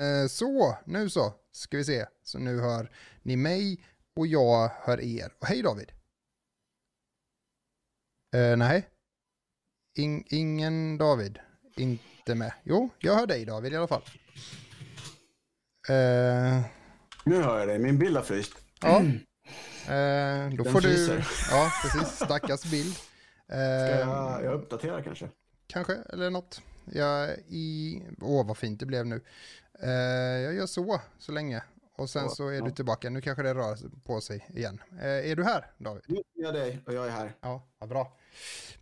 Eh, så, nu så, ska vi se. Så nu hör ni mig och jag hör er. Och hej David. Eh, nej. In, ingen David. Inte med. Jo, jag hör dig David i alla fall. Eh, Nu hör jag dig, min bild har fryst. ja. Eh, då Den får du... Ja, precis. Stackars bild. Ska Eh, jag, jag uppdaterar kanske? Kanske, eller något. Jag i... Åh, vad fint det blev nu. Eh, jag gör så, så länge. Och sen Så, är ja. du tillbaka. Nu kanske det rör på sig igen. Eh, är du här, David? Nu är jag dig och jag är här. Ja, vad bra.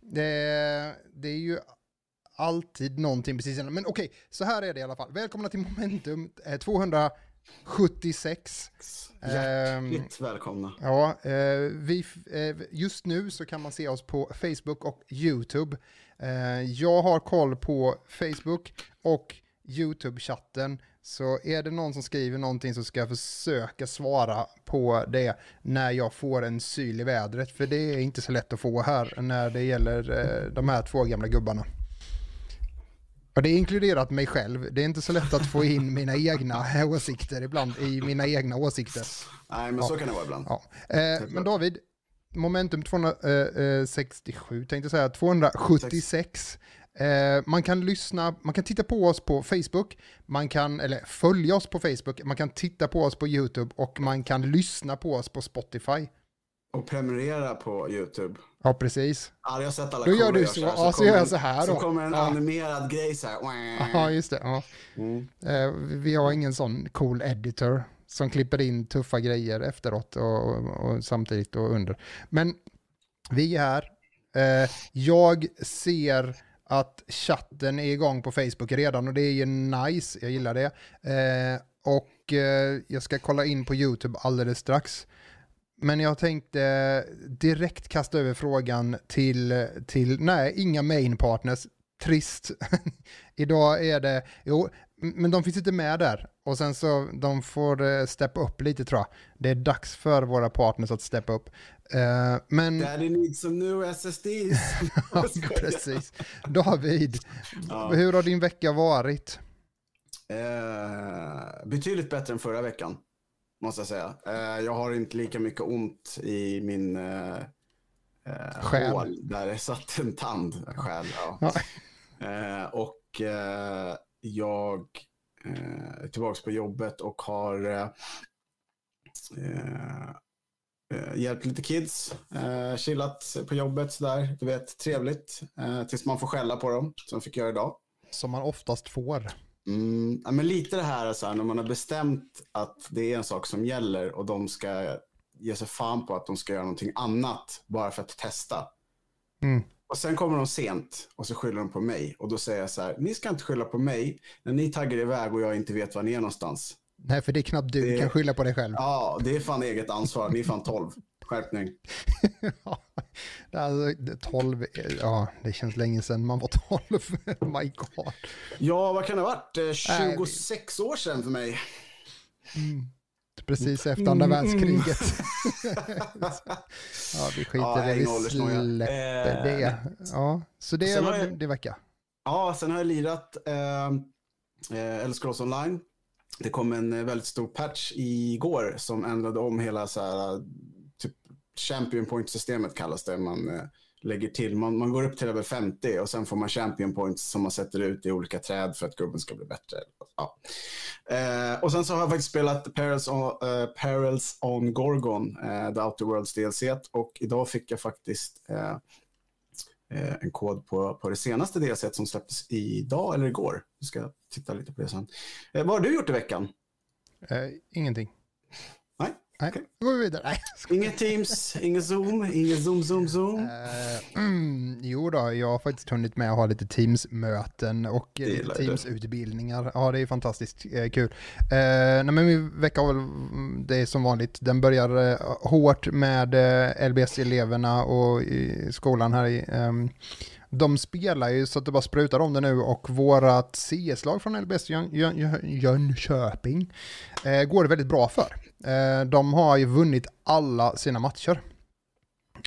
Det, det är ju alltid någonting precis innan. Men okej, så här är det i alla fall. Välkomna till Momentum eh, 276. Ehm, Hjärtligt välkomna. Ja, eh, vi, eh, just nu så kan man se oss på Facebook och YouTube. Eh, jag har koll på Facebook och YouTube-chatten. Så är det någon som skriver någonting så ska jag försöka svara på det när jag får en syl i vädret. För det är inte så lätt att få här när det gäller eh, de här två gamla gubbarna. Och det är inkluderat mig själv. Det är inte så lätt att få in mina egna åsikter ibland i mina egna åsikter. Nej, men så kan det vara ibland. Ja. Eh, men David, momentum 267 tänkte jag säga, 276. Eh, man kan lyssna, man kan titta på oss på Facebook, man kan, eller följa oss på Facebook, man kan titta på oss på YouTube och man kan lyssna på oss på Spotify. Och prenumerera på YouTube. Ja, precis. Ja, jag har sett alla Då gör du gör så. här, Ja, så kommer gör jag en- så här Så då. kommer en Ja. animerad grej så här. Ja, just det. Ja. Mm. Eh, vi har ingen sån cool editor som klipper in tuffa grejer efteråt och, och, och samtidigt och under. Men vi är här. Eh, jag ser att chatten är igång på Facebook redan och det är ju nice, jag gillar det. Eh, och eh, jag ska kolla in på YouTube alldeles strax. Men jag tänkte direkt kasta över frågan till, till nej, inga main partners. Trist. Idag är det, jo, men de finns inte med där. Och sen så, de får eh, steppa upp lite tror jag. Det är dags för våra partners att steppa upp. Eh, men, Daddy needs some new SSDs. ja, precis. David, Ja. hur har din vecka varit? Eh, betydligt bättre än förra veckan, måste jag säga. Eh, jag har inte lika mycket ont i min eh, eh, Själ. hål där det satt en tand. Själ, ja. Och jag eh, är tillbaka på jobbet och har eh, eh, hjälpt lite kids, eh, chillat på jobbet sådär. Du vet, trevligt. Eh, tills man får skälla på dem, som fick göra idag. Som man oftast får. Mm, ja, men lite det här så här, när man har bestämt att det är en sak som gäller och de ska ge sig fan på att de ska göra någonting annat bara för att testa. Mm. Och sen kommer de sent och så skyller de på mig. Och då säger jag så här, ni ska inte skylla på mig när ni taggar iväg och jag inte vet var ni är någonstans. Nej, för det är knappt du Det- kan skylla på dig själv. Ja, det är fan eget ansvar. Ni är fan 12. Skärpning. Ja, alltså, det- 12, ja, det känns länge sedan man var 12. My God. Ja, vad kan det ha varit? Eh, Nej, 26 år sedan för mig. Precis efter andra Mm, världskriget. ja, vi skiter Ja, det, vi släpper Eh, det. Ja, så det var jag- det vecka. Ja, sen har jag lirat eh, eh, Elder Scrolls Online. Det kom en eh, väldigt stor patch igår som ändrade om hela så här, champion point-systemet kallas det. Man eh, lägger till, man, man går upp till över 50 och sen får man champion points som man sätter ut i olika träd för att gubben ska bli bättre. Ja. Eh, och sen så har jag faktiskt spelat Perils on, eh, Perils on Gorgon, eh, The Outer Worlds DLC. Och idag fick jag faktiskt eh, eh, en kod på, på det senaste DLC som släpptes idag eller igår. Vi ska titta lite på det sen. Eh, vad har du gjort i veckan? Eh, ingenting. Nej? Då går vi vidare. Nej. Inget Teams, ingen Zoom, ingen Zoom, Zoom, Zoom. Eh, mm, jo då, jag har faktiskt hunnit med att ha lite Teams-möten och lite. Teams-utbildningar. Ja, det är fantastiskt eh, kul. Eh, nej, men min vecka har väl, det som vanligt, den börjar eh, hårt med eh, LBS-eleverna och skolan här i ehm, de spelar ju så att det bara sprutar om det nu och vårat CS-lag från LBS Jön, Jön, Jön, Jönköping eh, går det väldigt bra för. Eh, de har ju vunnit alla sina matcher.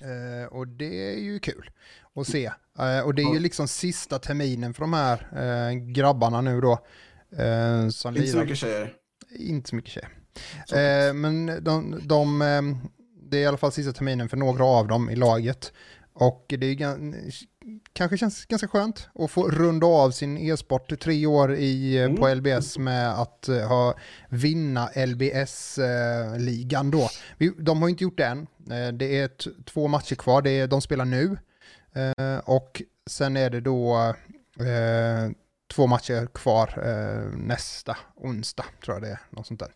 Eh, och det är ju kul att se. Eh, och det är ju liksom sista terminen för de här eh, grabbarna nu då. Eh, som Inte så mycket tjejer. Inte så mycket tjejer. Men de, de, det är i alla fall sista terminen för några av dem i laget. Och det är kanske känns ganska skönt att få runda av sin e-sport tre år i, eh, Mm. på LBS med att eh, ha, vinna LBS-ligan då. Vi, de har inte gjort det än. Eh, det är två matcher kvar, det är, de spelar nu. Eh, och sen är det då eh, två matcher kvar eh, nästa onsdag, tror jag det är. Något sånt där.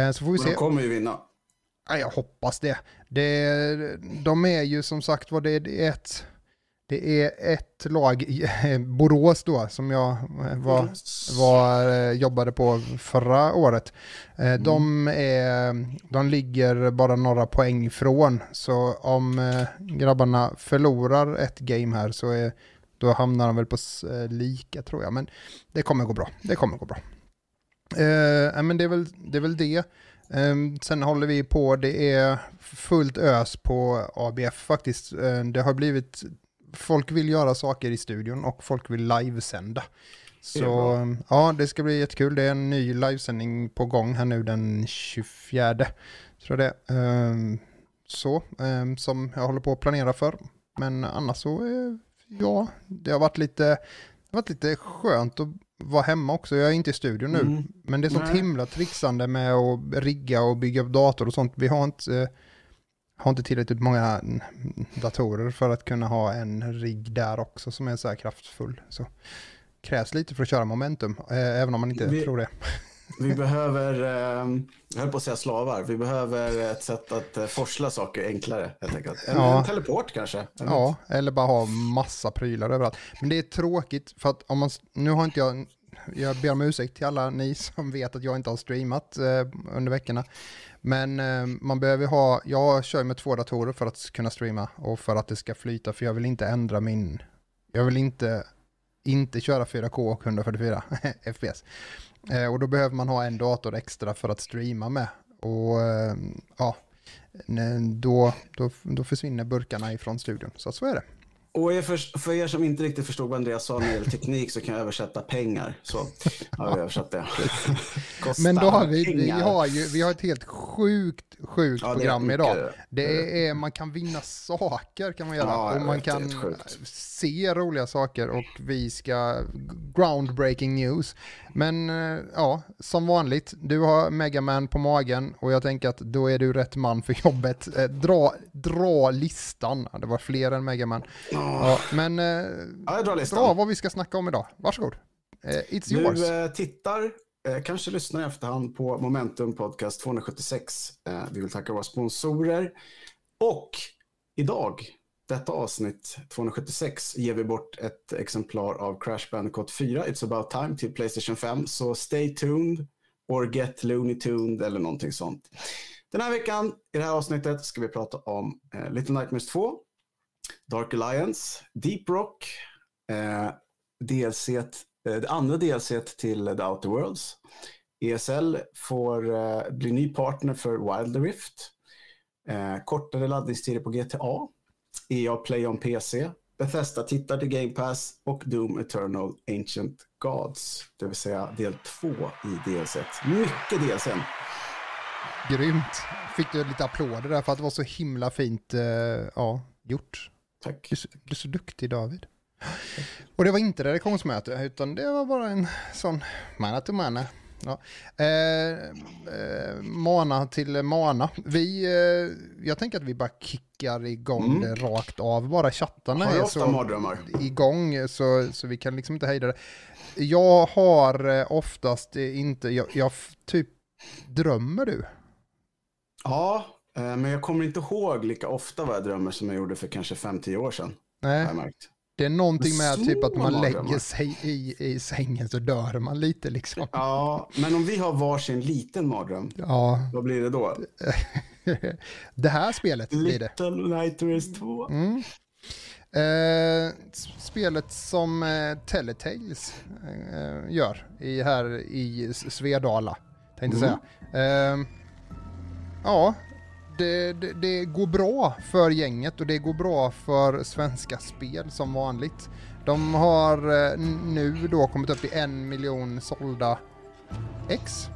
Eh, så får vi Och de se. kommer ju vinna. Ja, jag hoppas det. det. De är ju som sagt vad det är ett... Det är ett lag, i Borås då, som jag eh, var, var, eh, jobbade på förra året. Eh, De, är, de ligger bara några poäng ifrån. Så om eh, grabbarna förlorar ett game här så är, då hamnar de väl på eh, lika tror jag. Men det kommer gå bra. Det kommer gå bra. Eh, men det är väl det. Är väl det. Ehm, sen håller vi på, det är fullt ös på ABF faktiskt. Eh, det har blivit, folk vill göra saker i studion och folk vill livesända. Så bra. ja, det ska bli jättekul. Det är en ny livesändning på gång här nu den 24. Tror jag det. Ehm, så, ehm, som jag håller på att planera för. Men annars så, eh, ja, det har varit lite, det har varit lite skönt att vara hemma också. Jag är inte i studion nu. Mm. Men det är sånt Nej. himla trixande med att rigga och bygga upp dator och sånt. Vi har inte, eh, har inte tillräckligt många datorer för att kunna ha en rigg där också som är så här kraftfull. Så krävs lite för att köra momentum, eh, även om man inte Vi- tror det. Vi behöver, eh, jag höll på att säga slavar, vi behöver ett sätt att eh, forsla saker enklare helt enkelt. En, Ja. en teleport kanske. Ja, eller bara ha massa prylar överallt. Men det är tråkigt för att om man, nu har inte jag, jag ber om ursäkt till alla ni som vet att jag inte har streamat eh, under veckorna. Men eh, man behöver ha, jag kör med två datorer för att kunna streama och för att det ska flyta för jag vill inte ändra min, jag vill inte, inte köra 4K och 144 FPS. Eh, och då behöver man ha en dator extra för att streama med. Och eh, ja, då, då, då försvinner burkarna ifrån studion. Så så är det. Och er för, för er som inte riktigt förstod vad Andreas sa när det gäller teknik så kan jag översätta pengar. Så har vi översatt det. Men då har vi, vi har ju, vi har ett helt sjukt, sjukt Ja, det är program mycket. idag. Det är, man kan vinna saker kan man göra Ja, jag och man vet, det kan se roliga saker och vi ska, groundbreaking news. Men eh, ja, som vanligt, du har Megaman på magen och jag tänker att då är du rätt man för jobbet. Eh, Dra, dra listan, det var fler än Megaman. Ja, men eh, Ja, jag drar listan. dra vad vi ska snacka om idag. Varsågod. Eh, It's yours. Du eh, tittar, eh, kanske lyssnar i efterhand på Momentum Podcast 276. Eh, vi vill tacka våra sponsorer. Och idag, detta avsnitt 276, ger vi bort ett exemplar av Crash Bandicoot 4, It's about time, till Playstation 5. Så stay tuned, or get Looney Tuned eller någonting sånt. Den här veckan, i det här avsnittet, ska vi prata om Little Nightmares 2, Dark Alliance, Deep Rock, eh, DLC, eh, det andra DLC till The Outer Worlds. ESL får eh, bli ny partner för Wild Rift. Eh, kortare laddningstider på GTA. EA Play on PC. Bethesda tittar till Game Pass och Doom Eternal Ancient Gods. Det vill säga del två i DLC. Mycket DLC. Grymt. Fick du lite applåder där för att det var så himla fint eh, ja, gjort. Tack. Du, är så- du är så duktig David. Och det var inte redaktionsmöte utan det var bara en sån manna till manna. Ja. Eh, eh, mana till mana. Vi, eh, jag tänker att vi bara kickar igång Mm. det rakt av. Bara chattarna är så mardrömmar? igång så, så vi kan liksom inte hejda det. Jag har eh, oftast eh, inte, jag, jag typ drömmer du? Ja, men jag kommer inte ihåg lika ofta vad jag drömmer som jag gjorde för kanske 5-10 år sedan. Nej. Det är någonting med Så typ att man lägger sig i, i sängen så dör man lite liksom. Ja, men om vi har varsin liten mardröm, Ja, vad blir det då? det här spelet blir det. Little Nightmares 2. Mm. Eh, spelet som eh, Teletales eh, gör i, här i Svedala, tänkte Mm. säga. Eh, ja, det, det, det går bra för gänget och det går bra för svenska spel som vanligt. De har eh, nu då kommit upp i en miljon sålda X.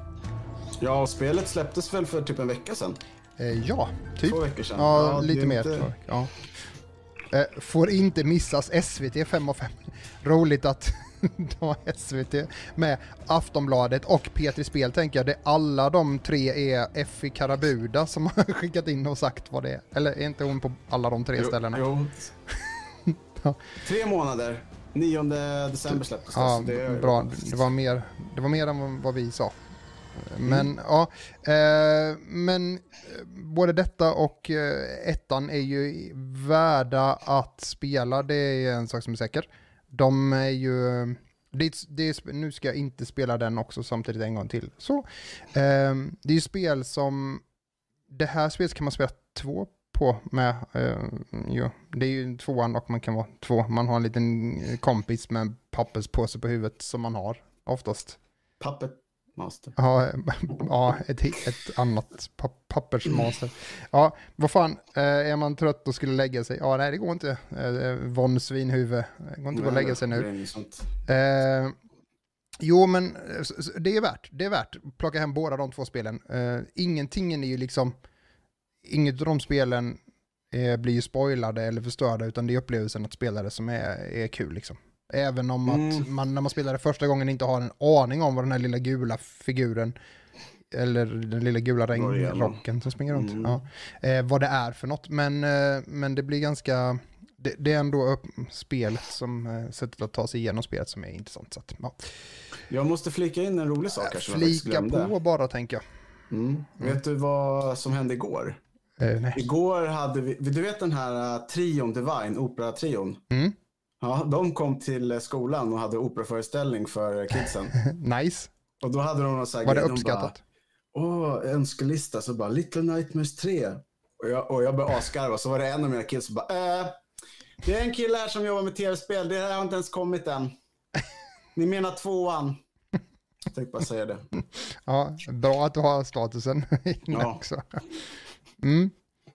Ja, och spelet släpptes väl för typ en vecka sedan? Eh, ja, typ. Två veckor sedan. Ja, Ja, lite mer. inte-. Ja. Eh, får inte missas SVT 5 av 5. Roligt att de har SVT med Aftonbladet och Petri Spel tänker jag. Det alla de tre är Effie Karabuda som har skickat in och sagt vad det är. Eller är inte hon på alla de tre Jo, ställena? Jo. Ja. Tre månader. 9 december släpptes det. Ja, det är- bra. Det var, mer, det var mer än vad vi sa. Mm. Men ja, eh, men eh, både detta och eh, ettan är ju värda att spela, det är en sak som är säker. De är ju, det, det nu ska jag inte spela den också samtidigt en gång till. Så, eh, det är ju spel som, det här spelet kan man spela två på med, eh, jo, det är ju tvåan och man kan vara två. Man har en liten kompis med en papperspåse på huvudet som man har oftast. Puppet Master. Ja, ja ett, ett annat pa pappersmaster. Ja, vad fan, eh, är man trött och skulle lägga sig? Ja, nej det går inte. Eh, Von Svinhuvud, det går inte att lägga sig nu. Eh, jo, men eh, det är värt. Det är värt. Plocka hem båda de två spelen. Eh, ingenting är ju liksom, inget av de spelen eh, blir ju spoilade eller förstörda, utan det är upplevelsen att spela det som är, är kul liksom. Även om att Mm. man när man spelar det första gången inte har en aning om vad den här lilla gula figuren eller den lilla gula regnrocken som springer runt. Mm. Ja. Eh, vad det är för något. Men, eh, men det blir ganska, det, det är ändå upp, spelet som, eh, sättet att ta sig igenom spelet som är intressant. Så att, ja. Jag måste flika in en rolig sak jag faktiskt Flika på bara tänker jag. Mm. Vet du vad som hände igår? Eh. Igår hade vi, du vet den här uh, trion Divine, operatrion? Mm. Ja, de kom till skolan och hade operaföreställning för kidsen. nice. Och då hade de någon sån här Var det de uppskattat? Bara, Åh, önskelista. Så bara, Little Nightmares 3. Och jag, och jag började asgarva. Så var det en av mina kids som bara, äh, det är en kille här som jobbar med tv-spel. Det här har inte ens kommit än. Ni menar tvåan. Jag tänkte bara säga det. Ja, bra att du har statusen inne Ja. också. Mm.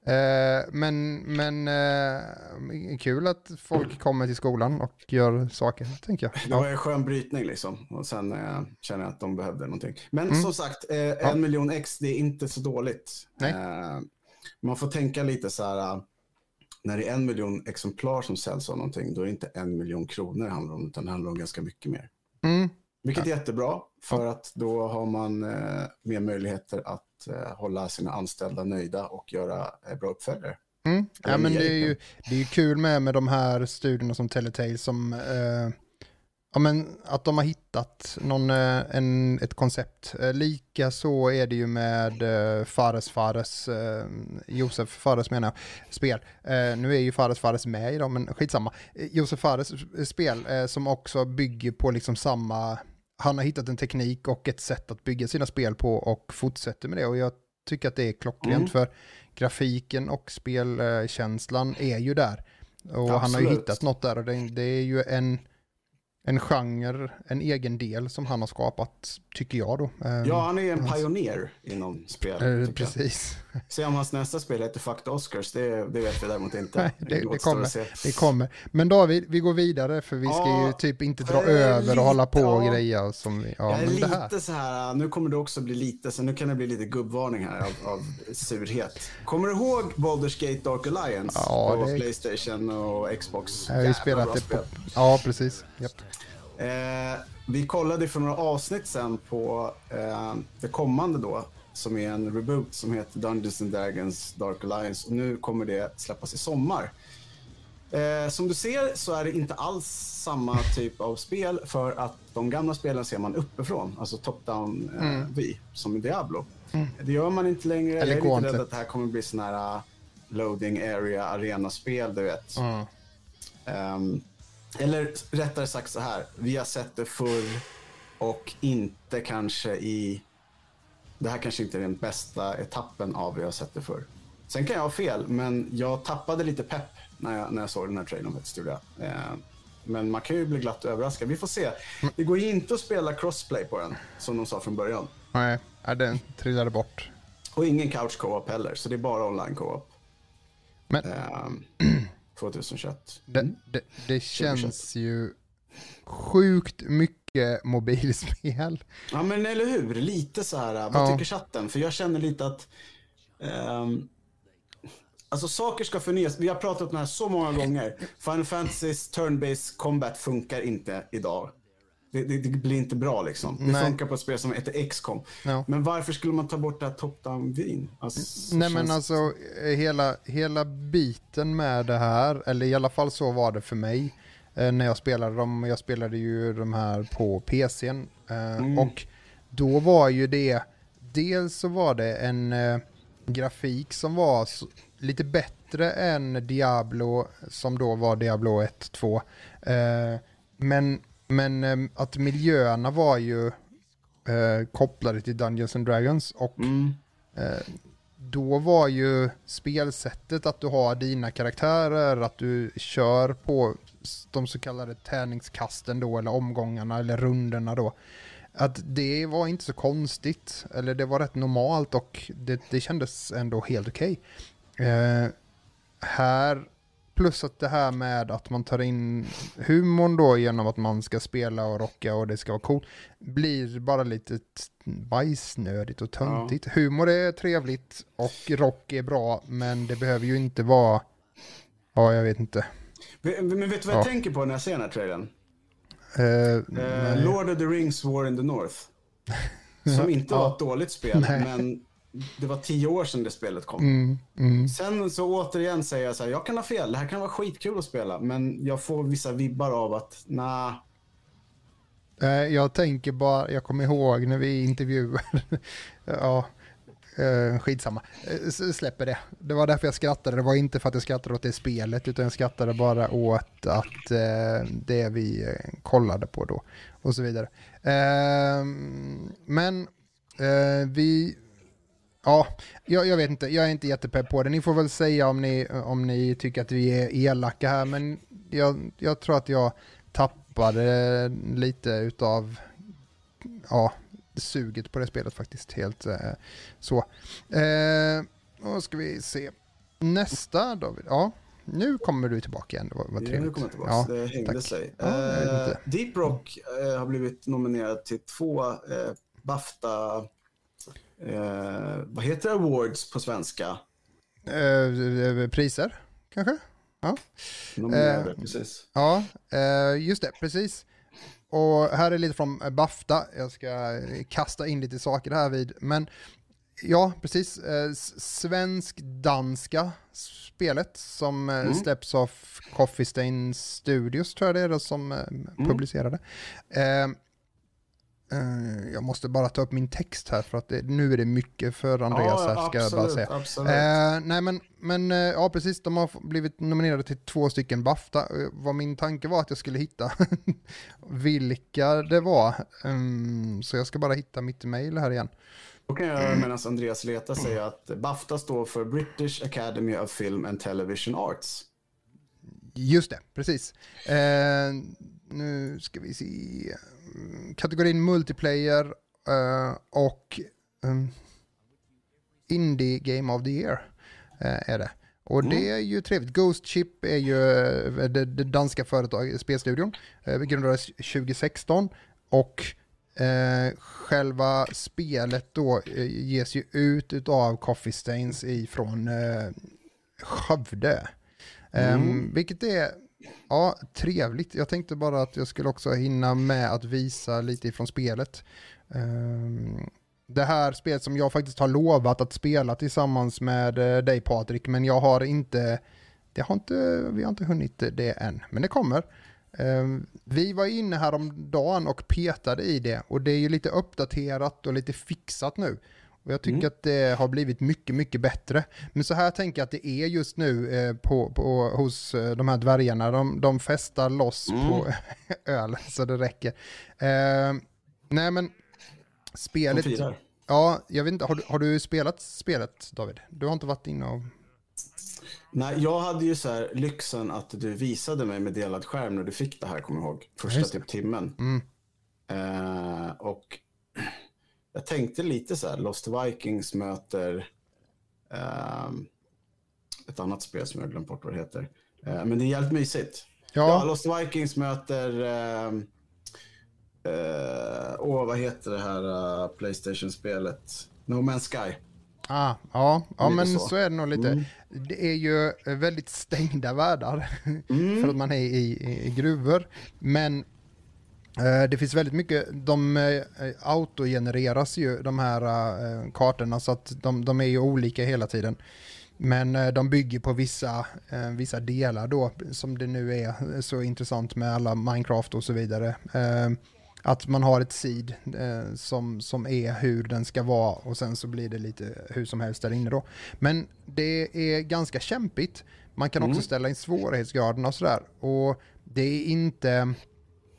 Eh, men men eh, kul att folk kommer till skolan och gör saker, tänker jag. Det var en skön brytning liksom. Och sen eh, känner jag att de behövde någonting. Men Mm. som sagt, eh, en miljon ex, det är inte så dåligt. Eh, man får tänka lite så här. eh, När det är en miljon exemplar som säljs av någonting, då är det inte en miljon kronor det handlar om, utan det handlar om ganska mycket mer. Mm. Vilket är jättebra, för att då har man mer möjligheter att eh, hålla sina anställda nöjda och göra eh, bra uppföljare. Mm. Ja, men det är ju det är ju kul med, med de här studierna som Telltale som eh, ja, men att de har hittat någon, eh, en, ett koncept. Lika så är det ju med Fares Fares, Josef Fares menar jag, spel. Nu är ju Fares Fares med i dem, men skitsamma. Josef Fares spel som också bygger på liksom samma, han har hittat en teknik och ett sätt att bygga sina spel på och fortsätter med det och jag tycker att det är klockrent Mm. för grafiken och spelkänslan är ju där. Och han har ju Absolut. hittat något där och det, det är ju en, en genre, en egen del som han har skapat, tycker jag då. Ja, han är en pionjär inom spel. eh, precis. Se om hans nästa spel heter Fuck the Oscars, det, det vet vi däremot inte. Nej, det, det, kommer, det kommer. Men David, vi går vidare för vi ska Ja, ju typ inte dra eh, över och lite, hålla på och ja. greja som vi, ja, jag är lite här. så här, nu kommer det också bli lite, så nu kan det bli lite gubbvarning här av, av surhet. Kommer du ihåg Baldur's Gate Dark Alliance Ja, på det- Playstation och Xbox? Jag har ju Jävla spelat det på, ja precis. Japp. Eh, vi kollade för några avsnitt sen på eh, det kommande då, som är en reboot som heter Dungeons and Dragons Dark Alliance. Och nu kommer det släppas i sommar. Eh, som du ser så är det inte alls samma typ av spel för att de gamla spelen ser man uppifrån, alltså top-down eh, vy, som i Diablo. Det gör man inte längre. Eller Jag är lite rädd att det här kommer bli sån här uh, loading area arena-spel, du vet. Mm. Ehm, eller rättare sagt så här, vi har sett det förr och inte kanske i... Det här kanske inte är den bästa etappen av vi har sett det förr. Sen kan jag ha fel, men jag tappade lite pepp när jag, när jag såg den här trailern. Ehm, men man kan ju bli glatt överraskad. Vi får se. Det går ju inte att spela crossplay på den, som de sa från början. Nej, den trillade bort. Och ingen couch co-op heller, så det är bara online co-op. Men Ehm, 2021. Det, Mm. det, det känns ju sjukt mycket mobilspel. Ja men eller hur, lite så här, vad Ja. tycker chatten? För jag känner lite att ehm, Alltså saker ska förnyas. Vi har pratat om det här så många gånger. Final Fantasys turn-based combat funkar inte idag. Det, det, det blir inte bra liksom. Det Nej. funkar på ett spel som heter XCOM. Ja. Men varför skulle man ta bort det här top-down-vin? Alltså, Nej men alltså hela, hela biten med det här, eller i alla fall så var det för mig när jag spelade dem. Jag spelade ju de här på PCn eh, och då var ju det, dels så var det en eh, grafik som var så, lite bättre än Diablo som då var Diablo 1, 2. Eh, men men eh, att miljöerna var ju eh, kopplade till Dungeons and Dragons och Mm. Då var ju spelsättet att du har dina karaktärer, att du kör på de så kallade tärningskasten då, eller omgångarna eller rundorna då. Att det var inte så konstigt, eller det var rätt normalt och det, det kändes ändå helt okej. Eh, här, plus att det här med att man tar in humorn då genom att man ska spela och rocka och det ska vara coolt, blir bara lite bajsnödigt och töntigt. Humor är trevligt och rock är bra, men det behöver ju inte vara, ja jag vet inte. Men vet du vad jag Ja. tänker på när jag ser den här trailern? Eh, nej. Lord of the Rings War in the North. Som inte var ett dåligt spel, Nej. men det var tio år sedan det spelet kom. Mm, mm. Sen så återigen säger jag så här, jag kan ha fel, det här kan vara skitkul att spela, men jag får vissa vibbar av att, nah, Eh, jag tänker bara, jag kommer ihåg när vi intervjuade, ja, eh, skitsamma, Eh, släpper det. Det var därför jag skrattade, det var inte för att jag skrattade åt det spelet, utan jag skrattade bara åt att det vi kollade på då, och så vidare. Eh, men vi, ja, jag, jag vet inte, jag är inte jättepepp på det. Ni får väl säga om ni, om ni tycker att vi är elaka här, men jag, jag tror att jag tappade lite utav ja, suget på det spelet faktiskt. Helt eh, så. Eh, då ska vi se. Nästa David. Ja, nu kommer du tillbaka igen. Det var, var nu trevligt. kommer jag tillbaka. Ja, det hängde tack. sig. Ja, Eh. Deep Rock eh, har blivit nominerad till två eh, Bafta, eh, vad heter awards på svenska? Eh, priser, kanske? Ja. Nominerade, Eh, precis. Ja, eh, just det, precis. Och här är lite från eh, Bafta, jag ska eh, kasta in lite saker här vid, men ja, precis, eh, svensk-danska spelet som eh, Mm. släpps av Coffee Stain Studios tror jag det är som eh, publicerade. Eh, jag måste bara ta upp min text här för att det, nu är det mycket för Andreas här ska jag bara absolut, säga. absolut. Eh, nej men, men eh, ja precis, de har blivit nominerade till två stycken Bafta. Eh, Vad min tanke var att jag skulle hitta vilka det var. Mm, så jag ska bara hitta mitt mail här igen. Då kan jag medan Andreas letar säga att Bafta står för British Academy of Film and Television Arts. Just det, precis. Eh, nu ska vi se. Mm, Kategorin multiplayer eh, och um, Indie Game of the Year eh, är det. Och det är ju trevligt. Ghost Chip är ju eh, det, det danska företaget, spelstudion. Eh, grundades 2016 och eh, själva spelet då eh, ges ju ut utav Coffee Stains ifrån eh, Skövde. Ehm, vilket är ja, trevligt. Jag tänkte bara att jag skulle också hinna med att visa lite ifrån spelet. Ehm, det här spelet som jag faktiskt har lovat att spela tillsammans med eh, dig Patrik, men jag har inte, det har inte, vi har inte hunnit det än, men det kommer. Ehm, vi var inne här om dagen och petade i det och det är ju lite uppdaterat och lite fixat nu. Och jag tycker att det har blivit mycket, mycket bättre. Men så här tänker jag att det är just nu eh, på, på, hos eh, de här dvärgarna. De, de festar loss på öl så det räcker. Eh, nej men, spelet... Ja, jag vet inte, har du, har du spelat spelet David? Du har inte varit inne och... Nej, jag hade ju så här lyxen att du visade mig med delad skärm när du fick det här, kommer jag ihåg. Första typ timmen. Mm. Eh, och jag tänkte lite så här, Lost Vikings möter ehm, ett annat spel som jag glömt bort vad det heter. Eh, men det är jävligt mysigt. Ja, ja Lost Vikings möter... Eh, eh, åh, vad heter det här uh, Playstation-spelet? No Man's Sky. Ah, ja, ja men så. så. är det nog lite. Mm. Det är ju väldigt stängda världar mm. för att man är i, i gruvor. Men eh, det finns väldigt mycket, de eh, autogenereras ju de här eh, kartorna så att de, de är ju olika hela tiden. Men eh, de bygger på vissa, eh, vissa delar då, som det nu är så intressant med alla Minecraft och så vidare. Eh, att man har ett seed eh, som, som är hur den ska vara och sen så blir det lite hur som helst där inne då. Men det är ganska kämpigt. Man kan mm. också ställa in svårighetsgraden och sådär. Och det är inte...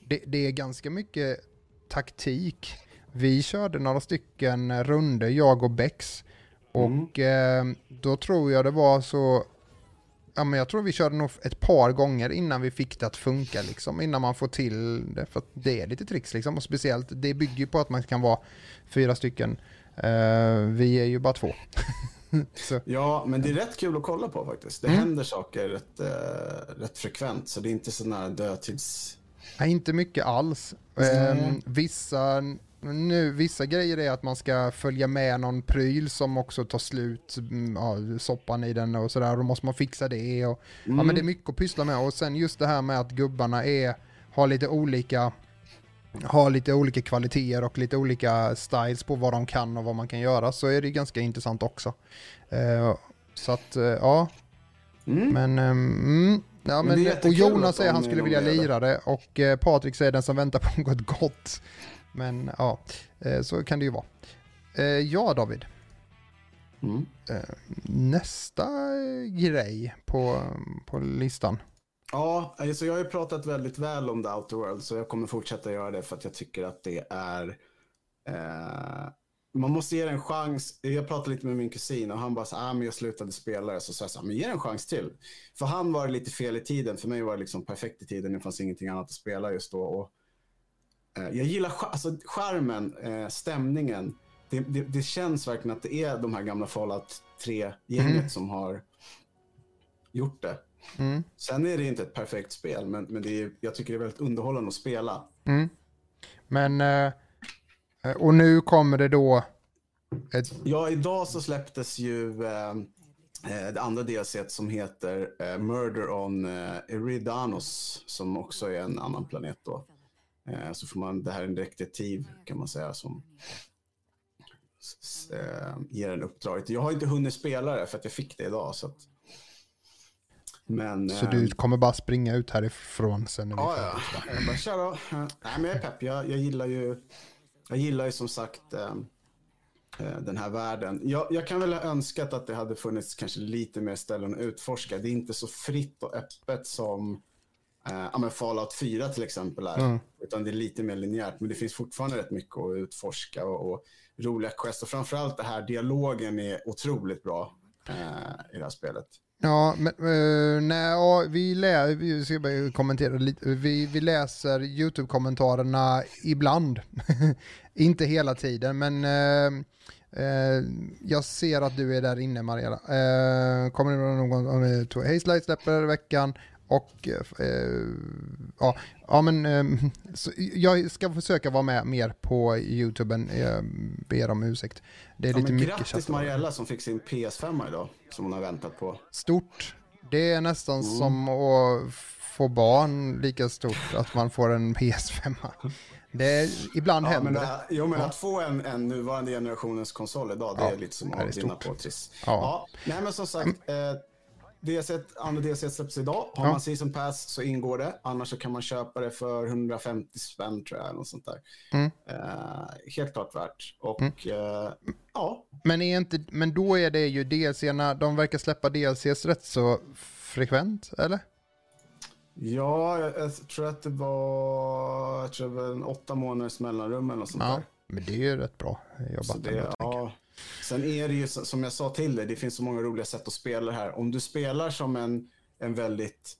Det, det är ganska mycket taktik. Vi körde några stycken runder, jag och Bex. Och mm. eh, då tror jag det var så ja, men jag tror vi körde nog ett par gånger innan vi fick det att funka, liksom, innan man får till det. För det är lite tricks, liksom, och speciellt det bygger ju på att man kan vara fyra stycken. Uh, vi är ju bara två. ja, men det är rätt kul att kolla på faktiskt. Det mm. händer saker rätt, uh, rätt frekvent, så det är inte sån här dödtids... Nej, inte mycket alls. Mm. Vissa nu, vissa grejer är att man ska följa med någon pryl som också tar slut, mm, ja, soppan i den och sådär, då måste man fixa det. Och, mm. Ja men det är mm. mycket att pyssla med och sen just det här med att gubbarna är, har lite olika har lite olika kvaliteter och lite olika styles på vad de kan och vad man kan göra så är det ganska intressant också. Uh, så att, uh, ja. Mm. Men, um, ja, men, men och Jonas säger att han skulle vilja lira det och uh, Patrik säger den som väntar på något gott. Men ja, eh, så kan det ju vara. Eh, ja, David. Mm. Eh, nästa grej på, på listan. Ja, alltså jag har ju pratat väldigt väl om The Outer World så jag kommer fortsätta göra det för att jag tycker att det är eh, man måste ge det en chans. Jag pratade lite med min kusin och han bara så ah, men jag slutade spela Så sa jag så men ge det en chans till. För han var lite fel i tiden. För mig var det liksom perfekt i tiden. Det fanns ingenting annat att spela just då. Och Eh, jag gillar alltså, skärmen, eh, stämningen. Det, det, det, känns verkligen att det är de här gamla Fallout 3-gänget mm. som har gjort det. Mm. Sen är det inte ett perfekt spel, men, men det är, jag tycker det är väldigt underhållande att spela. Mm. Men, eh, och nu kommer det då... Ett... Ja, idag så släpptes ju eh, det andra DLC som heter eh, Murder on eh, Eridanos, som också är en annan planet då. Eh, så får man, det här är en detektiv kan man säga som eh, ger en uppdraget. Jag har inte hunnit spela det för att jag fick det idag. Så, att, men, så du eh, kommer bara springa ut härifrån sen? Ja, ja. Jag bara, tja då. Nej, men jag är pepp. Jag, jag, gillar ju, jag gillar ju som sagt äh, den här världen. Jag, jag, kan väl ha önskat att det hade funnits kanske lite mer ställen att utforska. Det är inte så fritt och öppet som men Fallout 4 till exempel är. Mm. Utan det är lite mer linjärt. Men det finns fortfarande rätt mycket att utforska och, och roliga quest. Och framförallt det här, dialogen är otroligt bra uh, i det här spelet. Ja, men uh, nej, vi, lä vi ska bara kommentera lite. Vi, vi läser YouTube-kommentarerna ibland. Inte hela tiden, men uh, uh, jag ser att du är där inne, Mariella. kommer det någon, om uh, Haze släpper veckan och eh, ja, ja, men eh, jag ska försöka vara med mer på YouTube. Jag ber om ursäkt. Det är ja, lite men mycket Grattis Mariella som fick sin PS5 idag, som hon har väntat på. Stort. Det är nästan mm. som att få barn lika stort, att man får en PS5. Det är, ibland ja, händer men det. Jo, men ja. att få en, en nuvarande generationens konsol idag, det ja, är lite som att vinna på Triss. Ja. ja. Nej, men som sagt, mm. eh, DLC, andra DLC släpps idag. Har ja. man season pass så ingår det. Annars så kan man köpa det för 150 spänn tror jag. Något sånt där. Mm. Uh, helt klart värt. Och mm. uh, ja. Men, är inte, men då är det ju DLCerna, de verkar släppa DLCs rätt så frekvent, eller? Ja, jag, jag tror att det var, jag tror det var en åtta månaders mellanrum eller något sånt ja. där. Men det är ju rätt bra jobbat. Det, ja, Sen är det ju som jag sa till dig, det finns så många roliga sätt att spela det här. Om du spelar som en, en väldigt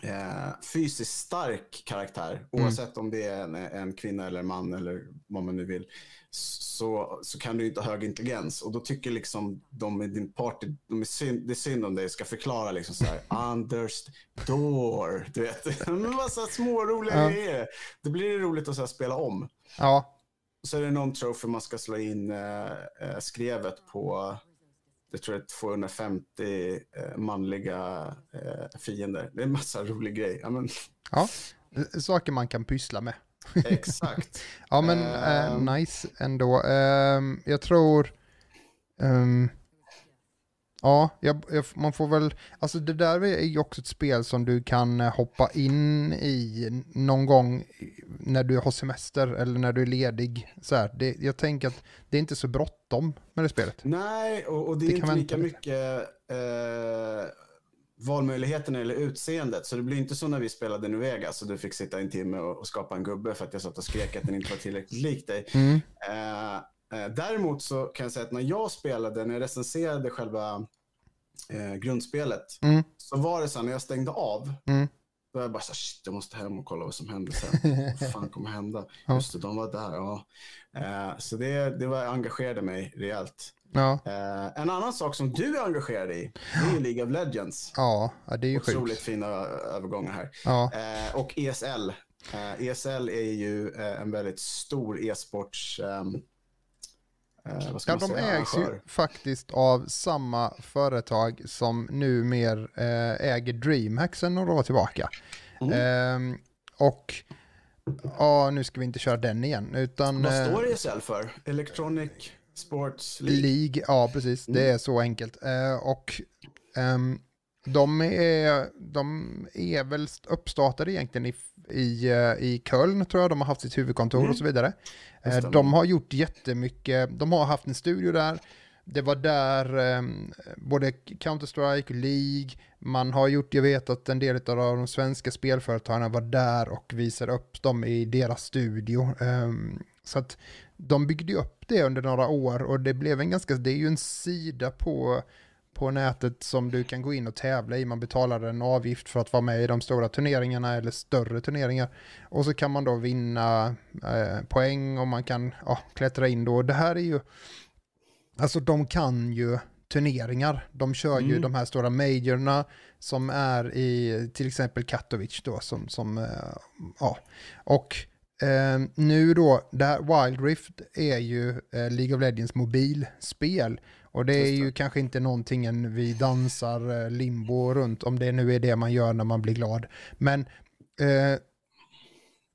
eh, fysiskt stark karaktär, mm. oavsett om det är en, en, kvinna eller en man eller vad man nu vill, så, så kan du inte ha hög intelligens. Och då tycker liksom de i din party, de är synd, det är synd om dig, ska förklara liksom så här, Anders door, du vet. Men massa små roliga Ja. grejer. Det blir roligt att så spela om. Ja, Och så är det någon trophy man ska slå in eh, eh, skrevet på, jag tror det är 250 eh, manliga eh, fiender. Det är en massa rolig grej. Ja, men, ja. Saker man kan pyssla med. exakt. Ja men eh, Ehm. nice ändå. Ehm, jag tror... ehm, ja, jag, jag, man får väl... Alltså det där är ju också ett spel som du kan eh, hoppa in i någon gång när du har semester eller när du är ledig. Så här. Det, jag tänker att det är inte så bråttom med det spelet. Nej, och, och det är Det kan inte lika mycket eh, valmöjligheter när det gäller utseendet. Så det blir inte så när vi spelade New Vegas och du fick sitta en timme och, och skapa en gubbe för att jag satt och skrek att den inte var tillräckligt lik dig. Mm. Eh, eh, däremot så kan jag säga att när jag spelade, när jag recenserade själva eh, grundspelet, Mm. så var det så här när jag stängde av, Mm. Då jag bara så shit, jag måste hem och kolla vad som händer sen. vad fan kommer hända? Just det, de var där. Ja. Eh, så det, det var, engagerade mig rejält. Ja, Eh, en annan sak som du är engagerad i, det är ju League of Legends. ja, det är ju Otroligt sjukt. fina övergångar här. Ja, Eh, och ESL. Eh, ESL är ju eh, en väldigt stor e-sports... ehm, eh, ja de ägs ju faktiskt av samma företag som numer eh, äger DreamHack sedan några år tillbaka. Mm. Ehm, och ja, nu ska vi inte köra den igen, utan Vad eh, står ESL för? Electronic Sports League? Mm. League, ja precis, det är så enkelt. Eh, och ehm, de, är, de är väl uppstartade egentligen i, i, eh, i Köln, tror jag, de har haft sitt huvudkontor Mm. och så vidare. Eh, de har gjort jättemycket, de har haft en studio där, det var där ehm, både Counter-Strike League, man har gjort, jag vet att en del av de svenska spelföretagen var där och visade upp dem i deras studio. Ehm, så att de byggde upp det under några år och det blev en ganska, det är ju en sida på, på nätet som du kan gå in och tävla i. Man betalar en avgift för att vara med i de stora turneringarna eller större turneringar. Och så kan man då vinna eh, poäng och man kan ja, klättra in då. Det här är ju, alltså de kan ju turneringar. De kör ju Mm. de här stora majorna som är i till exempel Katowice då som, som eh, ja. Och eh, nu då, det här Wild Rift är ju eh, League of Legends mobilspel. Och det är Just det. ju kanske inte någonting vi dansar eh, limbo runt, om det nu är det man gör när man blir glad. Men eh,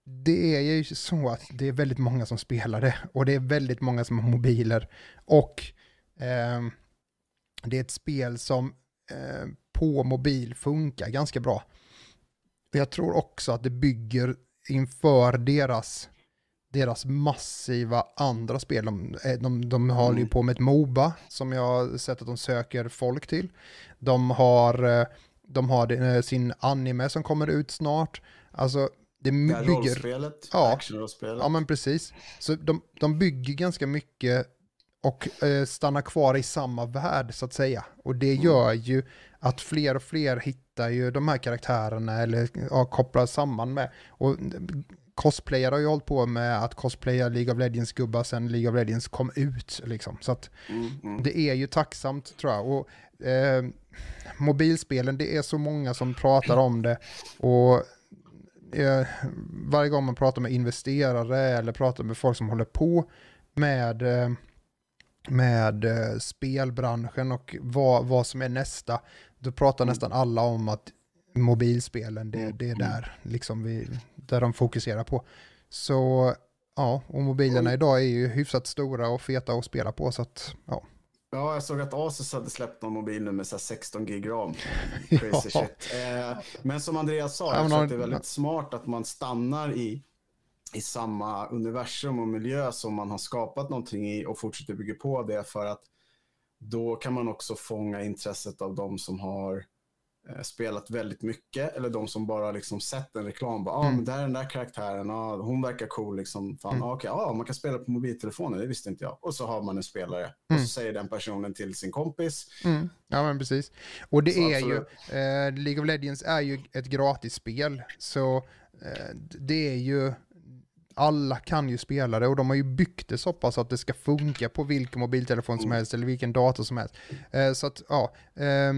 det är ju så att det är väldigt många som spelar det och det är väldigt många som har mobiler. Och ehm, det är ett spel som eh, på mobil funkar ganska bra. Jag tror också att det bygger inför deras, deras massiva andra spel. De, eh, de, de håller ju Mm. på med ett Moba som jag har sett att de söker folk till. De har, eh, de har eh, sin anime som kommer ut snart. Alltså, det Det här bygger... rollspelet, Ja. actionrollspelet. Ja men precis. Så de, de bygger ganska mycket och eh, stannar kvar i samma värld så att säga. Och det Mm. gör ju att fler och fler hittar ju de här karaktärerna eller ja, kopplar samman med. Och cosplayare har ju hållit på med att cosplaya League of Legends-gubbar sen League of Legends kom ut. Liksom. Så att Mm, mm. det är ju tacksamt tror jag. Och, eh, mobilspelen, det är så många som pratar om det. Och eh, varje gång man pratar med investerare eller pratar med folk som håller på med, eh, med eh, spelbranschen och vad, vad som är nästa, då pratar Mm. nästan alla om att mobilspelen, det, Mm, det är mm. där, liksom vi, där de fokuserar på. Så ja, och mobilerna idag är ju hyfsat stora och feta att spela på, så att ja. Ja, jag såg att Asus hade släppt någon mobil nu med så här 16 gig ram. Ja. Crazy shit. Eh, men som Andreas sa, Ja, jag tror att det är väldigt smart att man stannar i, i samma universum och miljö som man har skapat någonting i och fortsätter bygga på det för att då kan man också fånga intresset av de som har spelat väldigt mycket eller de som bara liksom sett en reklam. Ja, ah, Mm. men där är den där karaktären, ah, hon verkar cool. Liksom. Fan, Mm. ah, okej, ah, man kan spela på mobiltelefonen, det visste inte jag. Och så har man en spelare och Mm. så säger den personen till sin kompis. Mm, ja men precis. Och det Så är ju, absolut. eh, League of Legends är ju ett gratisspel, så eh, det är ju alla kan ju spela det och de har ju byggt det så pass att det ska funka på vilken mobiltelefon som Mm. helst eller vilken dator som helst. Eh, så att, ja. eh,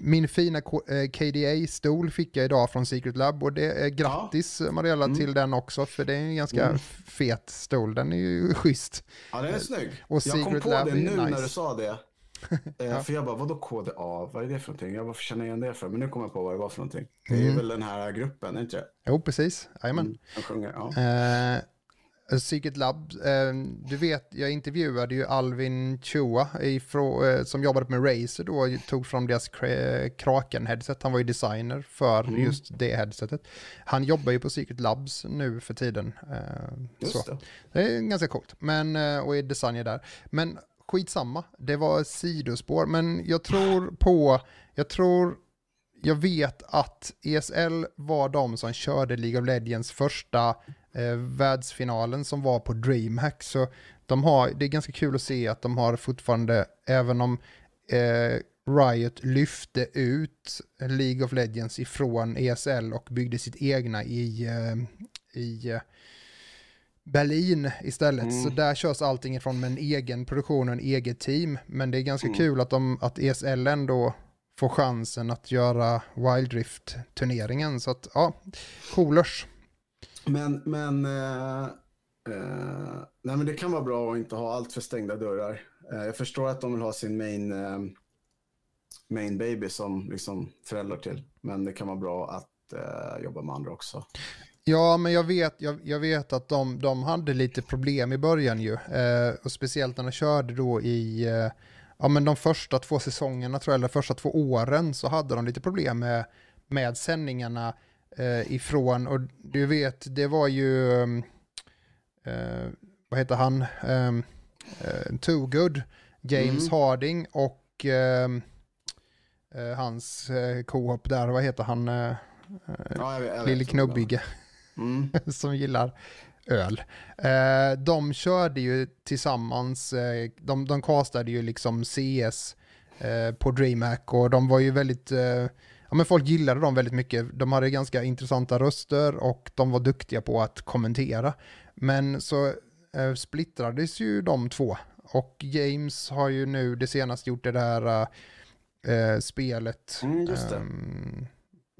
min fina K- eh, KDA-stol fick jag idag från Secret Lab och det är grattis Mariella Mm. till den också för det är en ganska Mm. fet stol, den är ju schysst. Ja, den är snygg. Och jag kom på Lab det nu när nice. du sa det. Eh, För jag bara, vadå KDA? Vad är det för någonting? Jag varför känner igen det för? Men nu kommer jag på vad det var för någonting. Det är Mm. väl den här gruppen, är inte det? Jo, precis. Jajamän. Mm, sjunger, ja. Eh, Secret Lab, eh, du vet, jag intervjuade ju Alvin Chua eh, som jobbade med Razer då, och tog fram deras kra- Kraken-headset. Han var ju designer för Mm. just det headsetet. Han jobbar ju på Secret Labs nu för tiden. Eh, Just så. det. Det är ganska coolt, men, eh, och är designer där. Men skitsamma, det var sidospår, men jag tror på, jag tror, jag vet att ESL var de som körde League of Legends första eh, världsfinalen som var på DreamHack. Så de har, det är ganska kul att se att de har fortfarande, även om eh, Riot lyfte ut League of Legends ifrån ESL och byggde sitt egna i, eh, i eh, Berlin istället. Mm. Så där körs allting ifrån med en egen produktion och en eget team. Men det är ganska Mm. kul att, de, att ESL ändå får chansen att göra Wild Rift-turneringen. Så att, ja, coolers. Men, men, eh, eh, nej, men det kan vara bra att inte ha allt för stängda dörrar. Eh, jag förstår att de vill ha sin main, eh, main baby som liksom föräldrar till. Men det kan vara bra att eh, jobba med andra också. Ja, men jag vet, jag, jag vet att de, de hade lite problem i början ju. Eh, och speciellt när de körde då i, eh, ja men de första två säsongerna tror jag, eller första två åren så hade de lite problem med, med sändningarna eh, ifrån, och du vet, det var ju, eh, vad heter han, eh, eh, Too Good, James Mm. Harding och eh, eh, hans eh, co-op där, vad heter han, eh, Ja, jag jag vet. Lille Knubbige Mm. som gillar öl. Eh, de körde ju tillsammans, eh, de, de castade ju liksom CS eh, på DreamHack och de var ju väldigt, eh, ja men folk gillade dem väldigt mycket. De hade ganska intressanta röster och de var duktiga på att kommentera. Men så eh, splittrades ju de två och James har ju nu det senaste gjort det där eh, spelet. Mm, just det. ehm,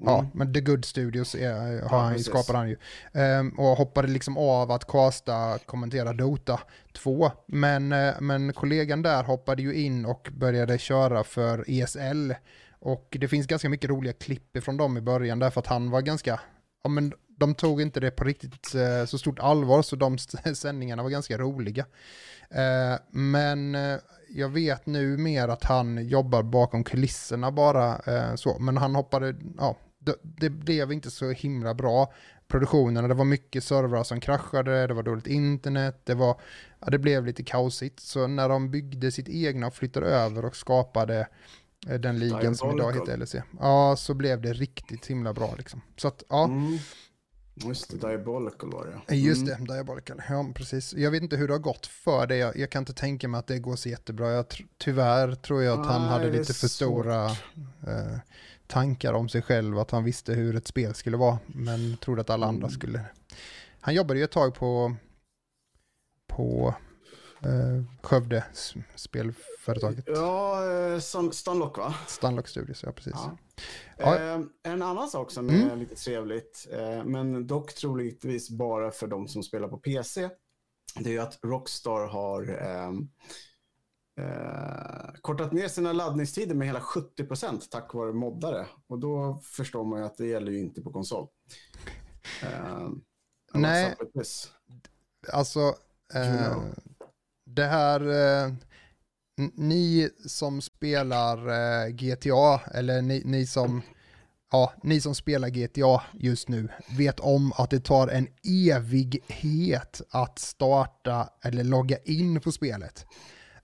Ja, Mm. men The Good Studios är, har Ja, han precis. skapade han ju. Ehm, och hoppade liksom av att casta, kommentera Dota 2. Men, eh, men kollegan där hoppade ju in och började köra för ESL. Och det finns ganska mycket roliga klipp från dem i början därför att han var ganska, ja men de tog inte det på riktigt eh, så stort allvar så de sändningarna var ganska roliga. Eh, men eh, jag vet nu mer att han jobbar bakom kulisserna bara eh, så. Men han hoppade, ja, det, det blev inte så himla bra produktionerna. Det var mycket servrar som kraschade, det var dåligt internet, det var, ja, det blev lite kaosigt. Så när de byggde sitt egna och flyttade över och skapade den ligan som idag heter LEC. Ja, så blev det riktigt himla bra liksom. Så att, ja. Mm. Just det, Diabolical var det. Just Mm. det, Diabolical. Ja, precis. Jag vet inte hur det har gått för det. Jag, jag kan inte tänka mig att det går så jättebra. Jag tr- tyvärr tror jag att han Nej, hade lite för stora eh, tankar om sig själv. Att han visste hur ett spel skulle vara. Men trodde att alla andra Mm. skulle. Han jobbade ju ett tag på, på eh, Skövde spelföretaget. Ja, eh, Stan- Stanlock va? Stunlock Studios, ja precis. Ja. Ja. Eh, en annan sak som Mm. är lite trevligt, eh, men dock troligtvis bara för de som spelar på PC, det är ju att Rockstar har ehm, eh, kortat ner sina laddningstider med hela 70% tack vare moddare. Och då förstår man ju att det gäller ju inte på konsol. Eh, Nej. what's up with this? Alltså, eh det här, eh, ni som spelar eh, GTA, eller ni, ni som, ja, ni som spelar GTA just nu, vet om att det tar en evighet att starta eller logga in på spelet.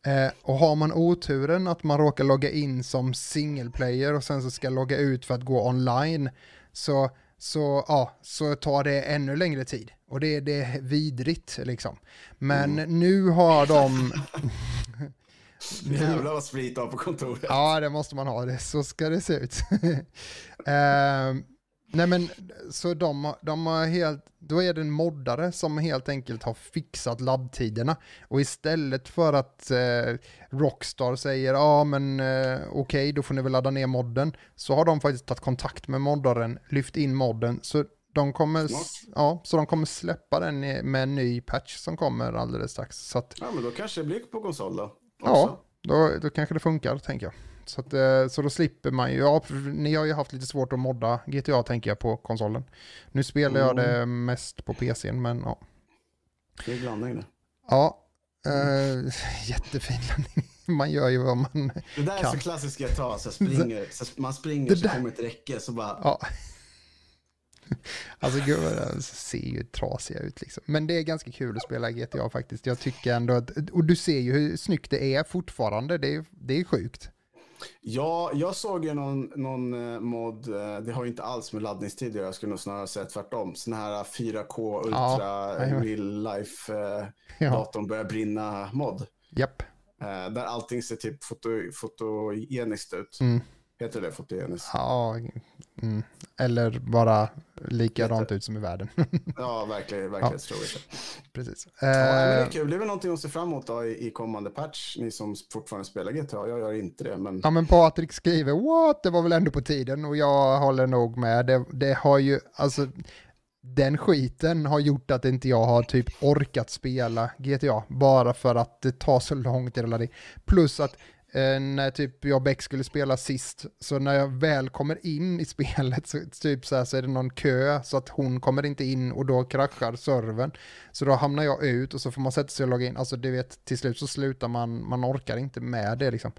Eh, och har man oturen att man råkar logga in som single player och sen så ska logga ut för att gå online, så, så, ja, så tar det ännu längre tid. Och det, det är vidrigt liksom. Men nu har de... Jävlar vad sprit av på kontoret. Ja, det måste man ha. Det. Så ska det se ut. Ehm, Nej men, så de, de har helt, då är det en moddare som helt enkelt har fixat laddtiderna. Och istället för att eh, Rockstar säger ja ah, men eh, okej okay, då får ni väl ladda ner modden. Så har de faktiskt tagit kontakt med moddaren, lyft in modden. Så de kommer, ja, så de kommer släppa den med en ny patch som kommer alldeles strax. Så att, ja men då kanske det blir på konsol då. Också. Ja, då, då kanske det funkar tänker jag. Så, att, eh, så då slipper man ju, ja, ni har ju haft lite svårt att modda GTA tänker jag på konsolen. Nu spelar jag det mm. mest på PCn men ja. Det är blandning det. Ja, äh, jättefin landning. Man gör ju vad man kan. Det där är så klassiskt GTA, så springer, så man springer så kommer ett räcke så bara... Ja. Alltså gud, ser ju trasiga ut liksom. Men det är ganska kul att spela GTA faktiskt. Jag tycker ändå att, och du ser ju hur snyggt det är fortfarande. Det är, det är sjukt. Ja, jag såg ju någon, någon eh, mod, eh, det har ju inte alls med laddningstider jag skulle nog snarare säga tvärtom. Sån här 4K Ultra ja, Real Life eh, ja. börjar brinna mod. Japp. Eh, där allting ser typ foto, fotogeniskt ut. Mm. Heter det fotogeniskt? Ja, mm. eller bara likadant ut som i världen. ja, verkligen, verklighetstroget. Ja. Precis. Ja, det är eh, kul, det är väl någonting att se fram emot då, i, i kommande patch, ni som fortfarande spelar GTA, jag gör inte det. Men... Ja, men Patrik skriver, what, det var väl ändå på tiden, och jag håller nog med. Det, det har ju, alltså, den skiten har gjort att inte jag har typ orkat spela GTA, bara för att det tar så långt i det. Plus att när typ jag och Beck skulle spela sist, så när jag väl kommer in i spelet så, typ så, här, så är det någon kö så att hon kommer inte in och då kraschar servern. Så då hamnar jag ut och så får man sätta sig och logga in. Alltså du vet, till slut så slutar man, man orkar inte med det liksom.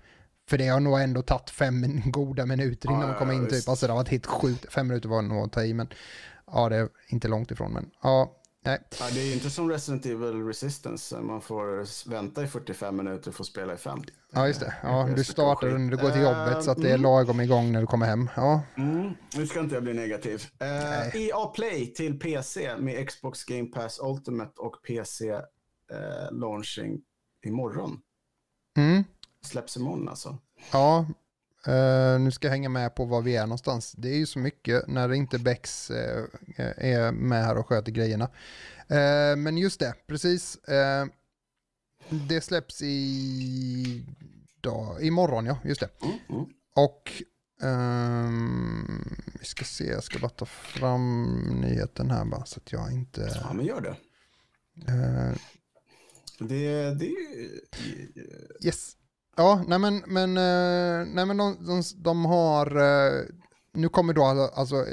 För det har nog ändå tagit fem goda minuter innan ja, man kommer in typ. Alltså det har varit helt sjukt, fem minuter var nog att ta i men ja det är inte långt ifrån men ja Nej. Ja, det är inte som Resident Evil Resistance. Man får vänta i 45 minuter för att spela i 5. Ja, just det. Ja, du startar när du går till jobbet så att det är mm. lagom igång när du kommer hem. Ja. Mm. Nu ska inte jag bli negativ. Uh, eh, EA Play till PC med Xbox Game Pass Ultimate och PC uh, launching imorgon. Mm. Släpps imorgon alltså. Ja, Uh, nu ska jag hänga med på var vi är någonstans. Det är ju så mycket när inte Bex uh, är med här och sköter grejerna. Uh, men just det, precis. det släpps i dag, imorgon, ja, just det. Mm, mm. Och um, vi ska se, jag ska bara ta fram nyheten här bara så att jag inte... Ja, men gör det. det, det... Yes. Ja, nej men, men, eh, nej men de, de, de har, eh, nu kommer då alltså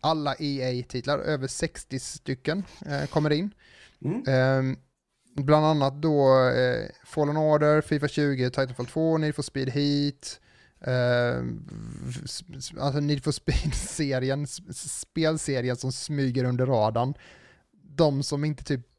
alla EA-titlar, över 60 stycken eh, kommer in. Mm. Ehm, bland annat då Fallen Order, Fifa 20, Titanfall 2, Need for Speed Heat, alltså Need for Speed-serien, spelserien som smyger under radarn. De som inte typ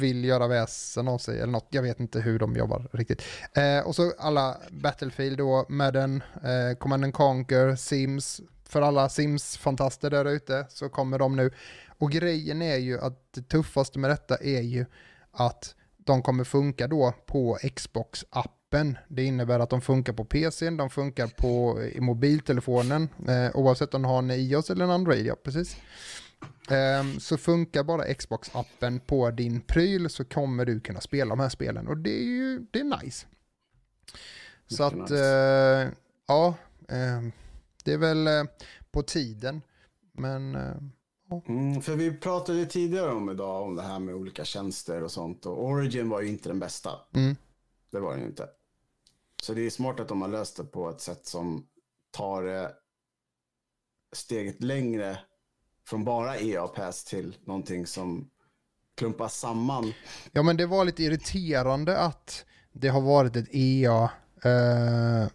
vill göra väsen av sig eller något. Jag vet inte hur de jobbar riktigt. Eh, och så alla Battlefield då, Madden, eh, Command Conquer, Sims. För alla Sims-fantaster där ute så kommer de nu. Och grejen är ju att det tuffaste med detta är ju att de kommer funka då på Xbox-appen. Det innebär att de funkar på PCn, de funkar på i mobiltelefonen, eh, oavsett om de har en iOS eller en Android, ja precis. Um, så funkar bara Xbox-appen på din pryl så kommer du kunna spela de här spelen och det är ju det är nice. Så att, nice. Uh, ja, uh, det är väl uh, på tiden. Men, mm, för vi pratade tidigare om idag om det här med olika tjänster och sånt och Origin var ju inte den bästa. Mm. Det var den ju inte. Så det är smart att de har löst det på ett sätt som tar det steget längre från bara EA-pass till någonting som klumpas samman. Ja, men det var lite irriterande att det har varit ett EA... Uh, eh,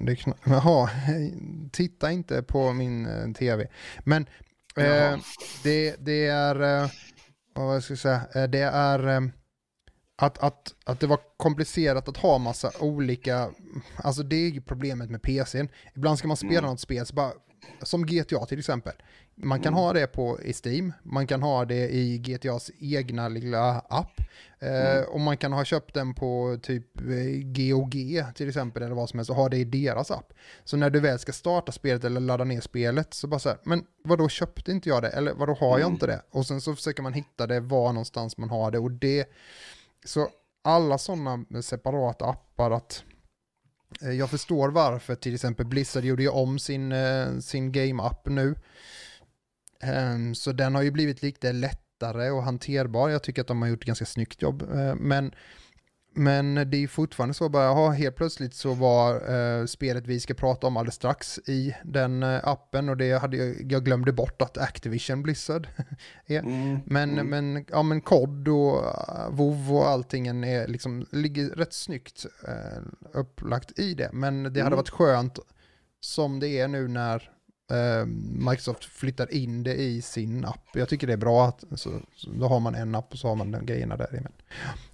det kn- Jaha, titta inte på min uh, tv. Men uh, det, det är... vad ska jag säga? det är... att, att, att det var komplicerat att ha massa olika, alltså det är ju problemet med PCn. Ibland ska man spela mm. något spel så bara, som GTA till exempel. Man kan ha det på i Steam, man kan ha det i GTAs egna lilla app. Eh, och man kan ha köpt den på typ eh, GOG till exempel eller vad som helst och ha det i deras app. Så när du väl ska starta spelet eller ladda ner spelet så bara så här, men vadå köpte inte jag det? Eller vadå har jag inte det? Och sen så försöker man hitta det var någonstans man har det och det, så alla sådana separata appar att eh, Eh, jag förstår varför till exempel Blizzard gjorde ju om sin, eh, sin game-app nu. Ehm, så den har ju blivit lite lättare och hanterbar. Jag tycker att de har gjort ett ganska snyggt jobb. Eh, men, men det är fortfarande så bara, jaha, helt plötsligt så var eh, spelet vi ska prata om alldeles strax i den eh, appen och det hade jag, jag glömde bort att Activision Blizzard är. Mm. Men, Mm. men, ja, men kod och uh, WoW och allting är liksom, ligger rätt snyggt eh, upplagt i det. Men det hade Mm. varit skönt som det är nu när eh, Microsoft flyttar in det i sin app. Jag tycker det är bra att så, så då har man en app och så har man de grejerna där. Men,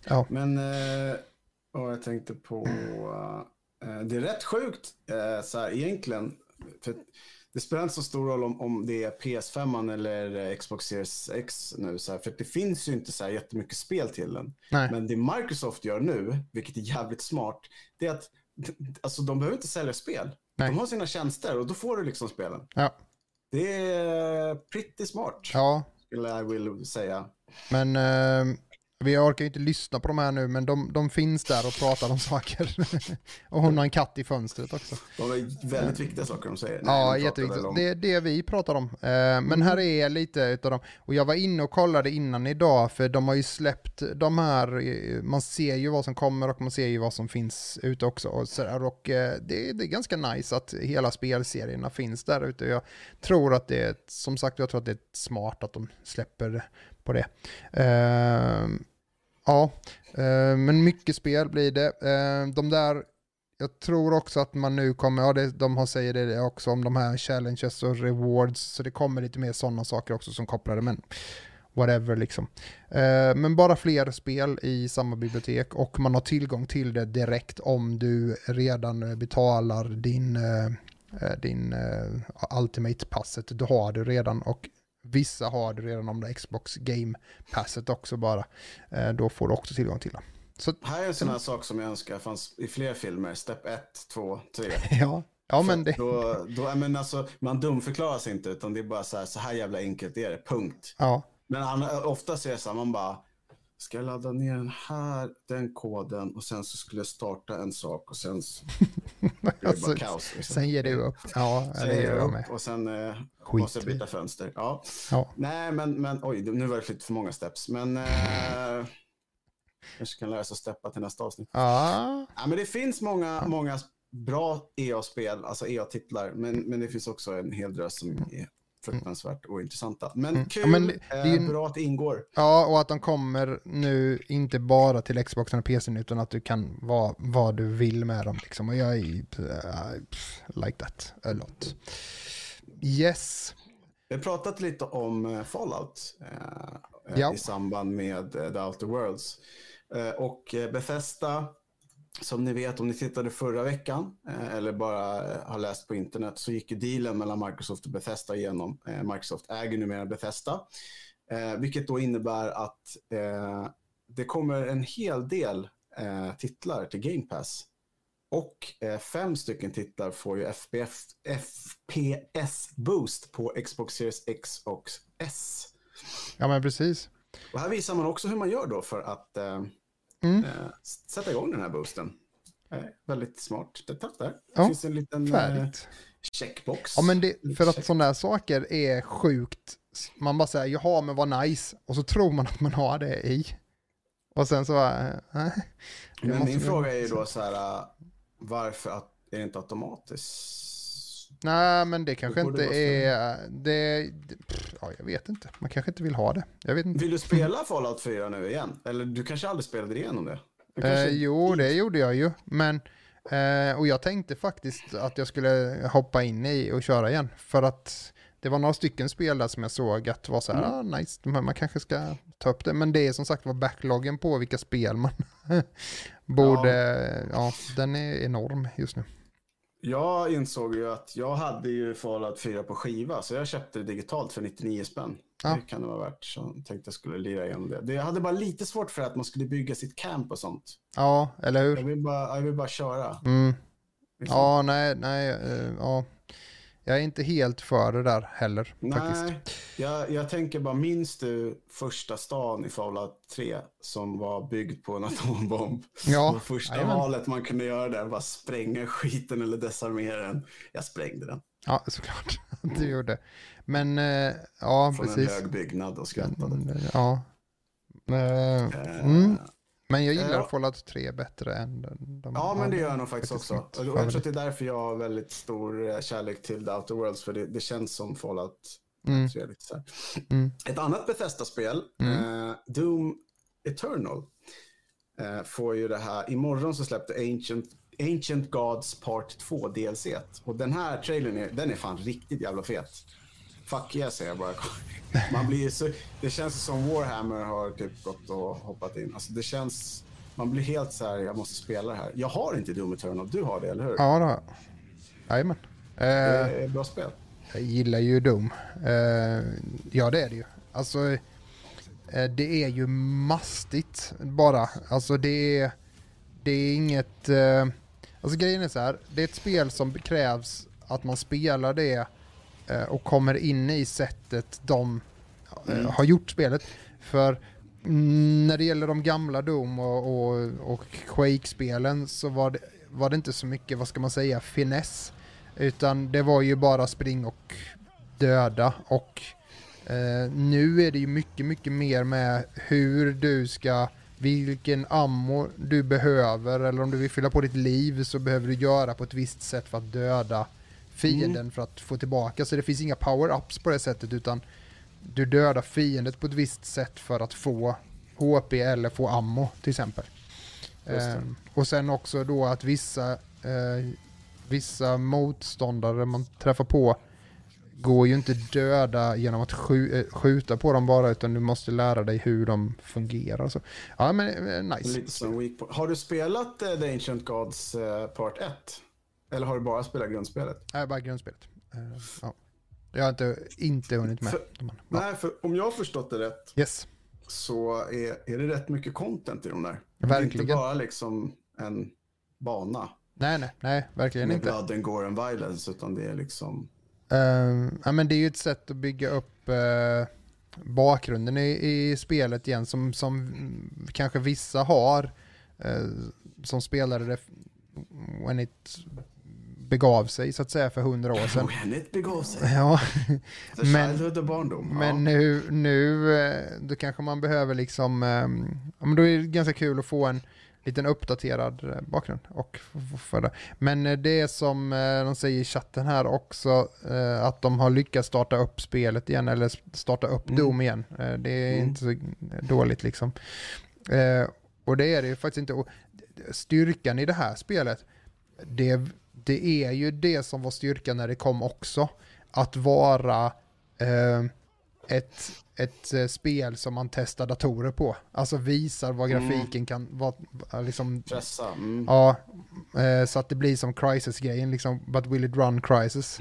ja, Men eh, jag tänkte på, eh, det är rätt sjukt eh, så här, egentligen. För det spelar inte så stor roll om, om det är PS5 eller eh, Xbox Series X nu. Så här, för det finns ju inte så här jättemycket spel till den. nej, Men det Microsoft gör nu, vilket är jävligt smart, det är att alltså, de behöver inte sälja spel. Nej. De har sina tjänster och då får du liksom spelen. ja, Det är pretty smart, ja, skulle jag vilja säga. men eh, vi orkar ju inte lyssna på de här nu, men de, de finns där och pratar om saker. och hon har en katt i fönstret också. De är väldigt viktiga saker de säger. Ja, de jätteviktigt. om- Det är det vi pratar om. Eh, Men här är lite utav dem. Och jag var inne och kollade innan idag, för de har ju släppt de här, eh, man ser ju vad som kommer och man ser ju vad som finns ute också. Och, så där. och eh, det, det är ganska nice att hela spelserierna finns där ute. Jag tror att det är, som sagt, jag tror att det är smart att de släpper på det. Uh, Ja, uh, men mycket spel blir det. Uh, De där jag tror också att man nu kommer, ja det, de har säger det också om de här challenges och rewards, så det kommer lite mer sådana saker också som kopplar det, men whatever liksom. Ehm, men bara fler spel i samma bibliotek och man har tillgång till det direkt om du redan eh, betalar din, eh, din uh, Ultimate-passet. Du har det redan och vissa har det redan om det är Xbox Game-passet också bara. Eh, då får du också tillgång till det. Så Här är en sån här sak som jag önskar fanns i fler filmer. Step 1, 2, 3. ja, ja men det... Då, då, men alltså, man dumförklarar sig inte, utan det är bara så här, så här jävla enkelt är det, punkt. Ja. Men han, ofta ser jag så här, man bara, ska jag ladda ner den här, den koden och sen så skulle jag starta en sak och sen så blir det Alltså, bara kaos. Liksom. Sen ger du upp. Ja, Sen det gör jag med. och sen eh, Skit måste jag byta fönster. Ja. Ja. Nej, men, men oj, nu var det lite för många steps. Men eh, kanske kan lära sig att steppa till nästa avsnitt. Ja, Ja, men det finns många, många bra EA-spel, alltså EA-titlar, men, men det finns också en hel drös som är fruktansvärt ointressanta. Men Mm. kul, Ja, men det- är ju eh, bra att det ingår. ja, och att de kommer nu inte bara till Xbox och PC utan att du kan vara vad du vill med dem. Liksom. Och jag är ju, uh, like that a lot. Yes. Vi har pratat lite om eh, Fallout eh, Ja. i samband med eh, The Outer Worlds. Eh, och eh, Bethesda, som ni vet om ni tittade förra veckan eh, eller bara eh, har läst på internet så gick ju dealen mellan Microsoft och Bethesda igenom. Eh, Microsoft äger numera Bethesda, vilket då innebär att det kommer en hel del titlar till Game Pass. Och fem stycken titlar får ju FPS-boost på Xbox Series X och S. Ja, men precis. Och här visar man också hur man gör då för att Mm. eh, sätta igång den här boosten. Eh, väldigt smart. Titta där. Det Ja, finns en liten eh, Färdigt. checkbox. Ja, men det, för att sådana här saker är sjukt. Man bara säger, jaha, men vad nice. Och så tror man att man har det i. Och sen så, äh, nej. Det Men min fråga är ju då så här, varför att, är det inte automatiskt? Nej, men det kanske inte är... Det, pff, ja, jag vet inte. Man kanske inte vill ha det. Jag vet inte. Vill du spela Fallout 4 nu igen? Eller du kanske aldrig spelade igenom det? Du Eh, kanske- jo, det gjorde jag ju. Men, eh, och jag tänkte faktiskt att jag skulle hoppa in i och köra igen. För att det var några stycken spel där som jag såg att var så här, Mm. ah, nice, man kanske ska ta upp det. Men det är som sagt var backloggen på vilka spel man borde, ja. den är enorm just nu. Jag insåg ju att jag hade ju Fallout 4 på skiva, så jag köpte det digitalt för 99 spänn. Ja. Det kan det vara värt, så jag tänkte jag skulle lira igenom det. det. Jag hade bara lite svårt för att man skulle bygga sitt camp och sånt. Ja, eller hur? Jag vill bara, jag vill bara köra. Mm. Liksom. Ja, nej, nej, uh, ja. Jag är inte helt för det där heller. Nej, faktiskt. Jag, jag tänker bara, minns du första stan i Fallout 3 som var byggd på en atombomb? Ja. Och första Amen. valet man kunde göra där var spränga skiten eller desarmera den. Jag sprängde den. Ja, såklart. Du gjorde. Men, äh, ja, Från precis. Från en hög byggnad och skrattade. Ja. Äh, mm. Men jag gillar uh, Fallout 3 bättre än de Ja, men det gör jag nog faktiskt också. Och jag tror att det är därför jag har väldigt stor eh, kärlek till The Outer Worlds, för det, det känns som Fallout mm. 3. Lite så mm. Ett annat Bethesda-spel, mm. uh, Doom Eternal, uh, får ju det här, imorgon så släppte Ancient, Ancient Gods Part 2 DLC. Och den här trailern är, den är fan riktigt jävla fet. Fuck yeah, säger jag bara. Man blir så, det känns som Warhammer har typ gått och hoppat in. Alltså det känns, man blir helt så här, jag måste spela det här. Jag har inte Doom Eternal, du har det, eller hur? Ja, det har jag. Jajamän. Det är ett bra spel. Jag gillar ju Doom. Eh, ja, det är det ju. Alltså, eh, det är ju mastigt bara. Alltså det är, det är inget... Eh, alltså grejen är så här, det är ett spel som krävs att man spelar det Eh, och kommer in i sättet de eh, mm. har gjort spelet. För när det gäller de gamla Doom och, och, och Quake-spelen så var det, var det inte så mycket, vad ska man säga, finess. Utan det var ju bara spring och döda och eh, nu är det ju mycket, mycket mer med hur du ska, vilken ammo du behöver eller om du vill fylla på ditt liv så behöver du göra på ett visst sätt för att döda fienden mm. för att få tillbaka. Så det finns inga power-ups på det sättet utan du dödar fienden på ett visst sätt för att få HP eller få ammo till exempel. Eh, och sen också då att vissa, eh, vissa motståndare man träffar på går ju inte döda genom att eh, skjuta på dem bara utan du måste lära dig hur de fungerar. Så, ja men eh, nice. Har du spelat uh, The Ancient Gods Part 1? Eller har du bara spelat grundspelet? Nej, bara grundspelet. Uh, ja. Jag har inte, inte hunnit med. För, ja. Nej, för om jag har förstått det rätt yes. så är, är det rätt mycket content i de där. Verkligen. Det är inte bara liksom en bana. Nej, nej, nej, verkligen med inte. Med blood gore and violence, utan det är liksom... Uh, ja, men det är ju ett sätt att bygga upp uh, bakgrunden i, i spelet igen som, som kanske vissa har uh, som spelade det when it begav sig så att säga för hundra år sedan. When begav sig. Ja. men, barndom. Men nu, nu eh, då kanske man behöver liksom, ehm, ja, men då är det ganska kul att få en liten uppdaterad eh, bakgrund. Och för det. Men eh, det är som de säger i chatten här också, att de har lyckats starta upp spelet igen, eller starta upp mm. Doom igen. Det är mm. inte så dåligt liksom. Och det är det ju faktiskt inte. Och styrkan i det här spelet, det det är ju det som var styrkan när det kom också. Att vara eh, ett, ett eh, spel som man testar datorer på. Alltså visar vad mm. grafiken mm. kan vara. Liksom, Pressa. Mm. Ja, eh, så att det blir som Crisis-grejen, liksom, but will it run Crisis?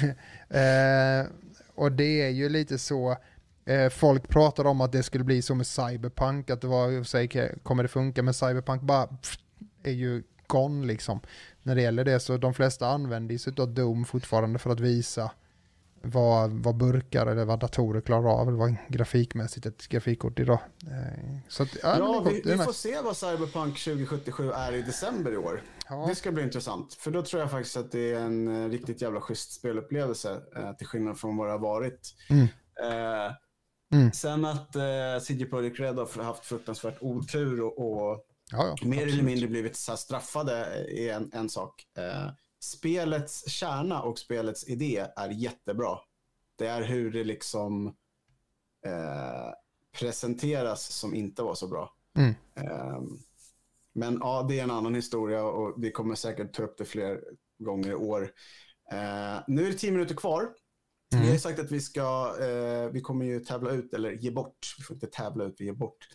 eh, och det är ju lite så, eh, folk pratar om att det skulle bli så med Cyberpunk, att det var, säg, kommer det funka med Cyberpunk, bara pff, är ju gone liksom när det gäller det. Så de flesta använder sig av Doom fortfarande för att visa vad, vad burkar eller vad datorer klarar av, eller vad grafikmässigt ett grafikkort idag. Eh, så att, ja, ja vi, vi får se vad Cyberpunk 2077 är i december i år. Ja. Det ska bli intressant, för då tror jag faktiskt att det är en eh, riktigt jävla schysst spelupplevelse, eh, till skillnad från vad det har varit. Mm. Eh, mm. Sen att eh, CG Projekt Red har haft fruktansvärt otur och, och Ja, ja, mer eller mindre blivit så straffade är en, en sak. Eh, spelets kärna och spelets idé är jättebra. Det är hur det liksom eh, presenteras som inte var så bra. Mm. Eh, men ja, det är en annan historia och vi kommer säkert ta upp det fler gånger i år. Eh, nu är det tio minuter kvar. Vi har sagt att vi ska, eh, vi kommer ju tävla ut, eller ge bort, vi får inte tävla ut, vi ger bort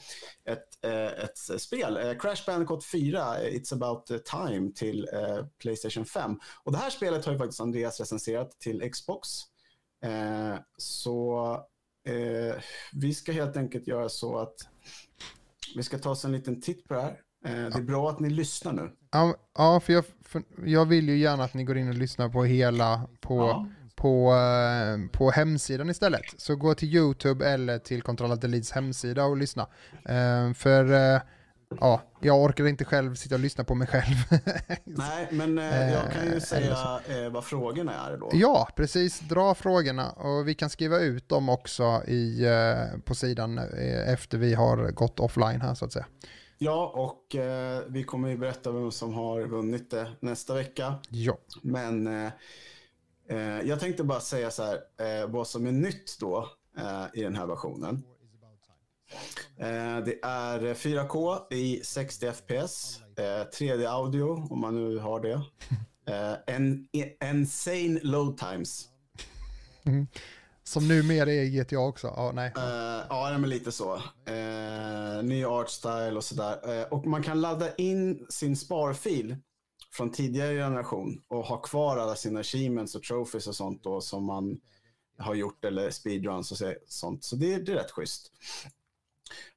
ett, eh, ett spel. Eh, Crash Bandicoot 4, eh, It's about time till eh, Playstation 5. Och det här spelet har ju faktiskt Andreas recenserat till Xbox. Eh, så vi ska helt enkelt göra så att vi ska ta oss en liten titt på det här. Det är bra att ni lyssnar nu. Ja, ja för, jag, för jag vill ju gärna att ni går in och lyssnar på hela på, Ja. På, eh, på hemsidan istället. Så gå till YouTube eller till Control Deletes hemsida och lyssna. Eh, för eh, ja, jag orkar inte själv sitta och lyssna på mig själv. Nej, men jag kan ju säga vad frågorna är då. ja, precis. Dra frågorna och vi kan skriva ut dem också i, på sidan efter vi har gått offline här så att säga. Ja, och eh, vi kommer ju berätta vem som har vunnit det nästa vecka. Ja. Men eh, eh, jag tänkte bara säga så här, eh, vad som är nytt då eh, i den här versionen. Eh, det är 4K i 60 FPS, eh, 3D-audio om man nu har det. Eh, en, insane load times. Som numera är GTA också. Ja, nej. Eh, ja, är lite så. Ny art style och sådär. Eh, och man kan ladda in sin sparfil från tidigare generation och ha kvar alla sina achievements och trophies och sånt då som man har gjort eller speedruns och så- sånt. Så det, det är rätt schysst.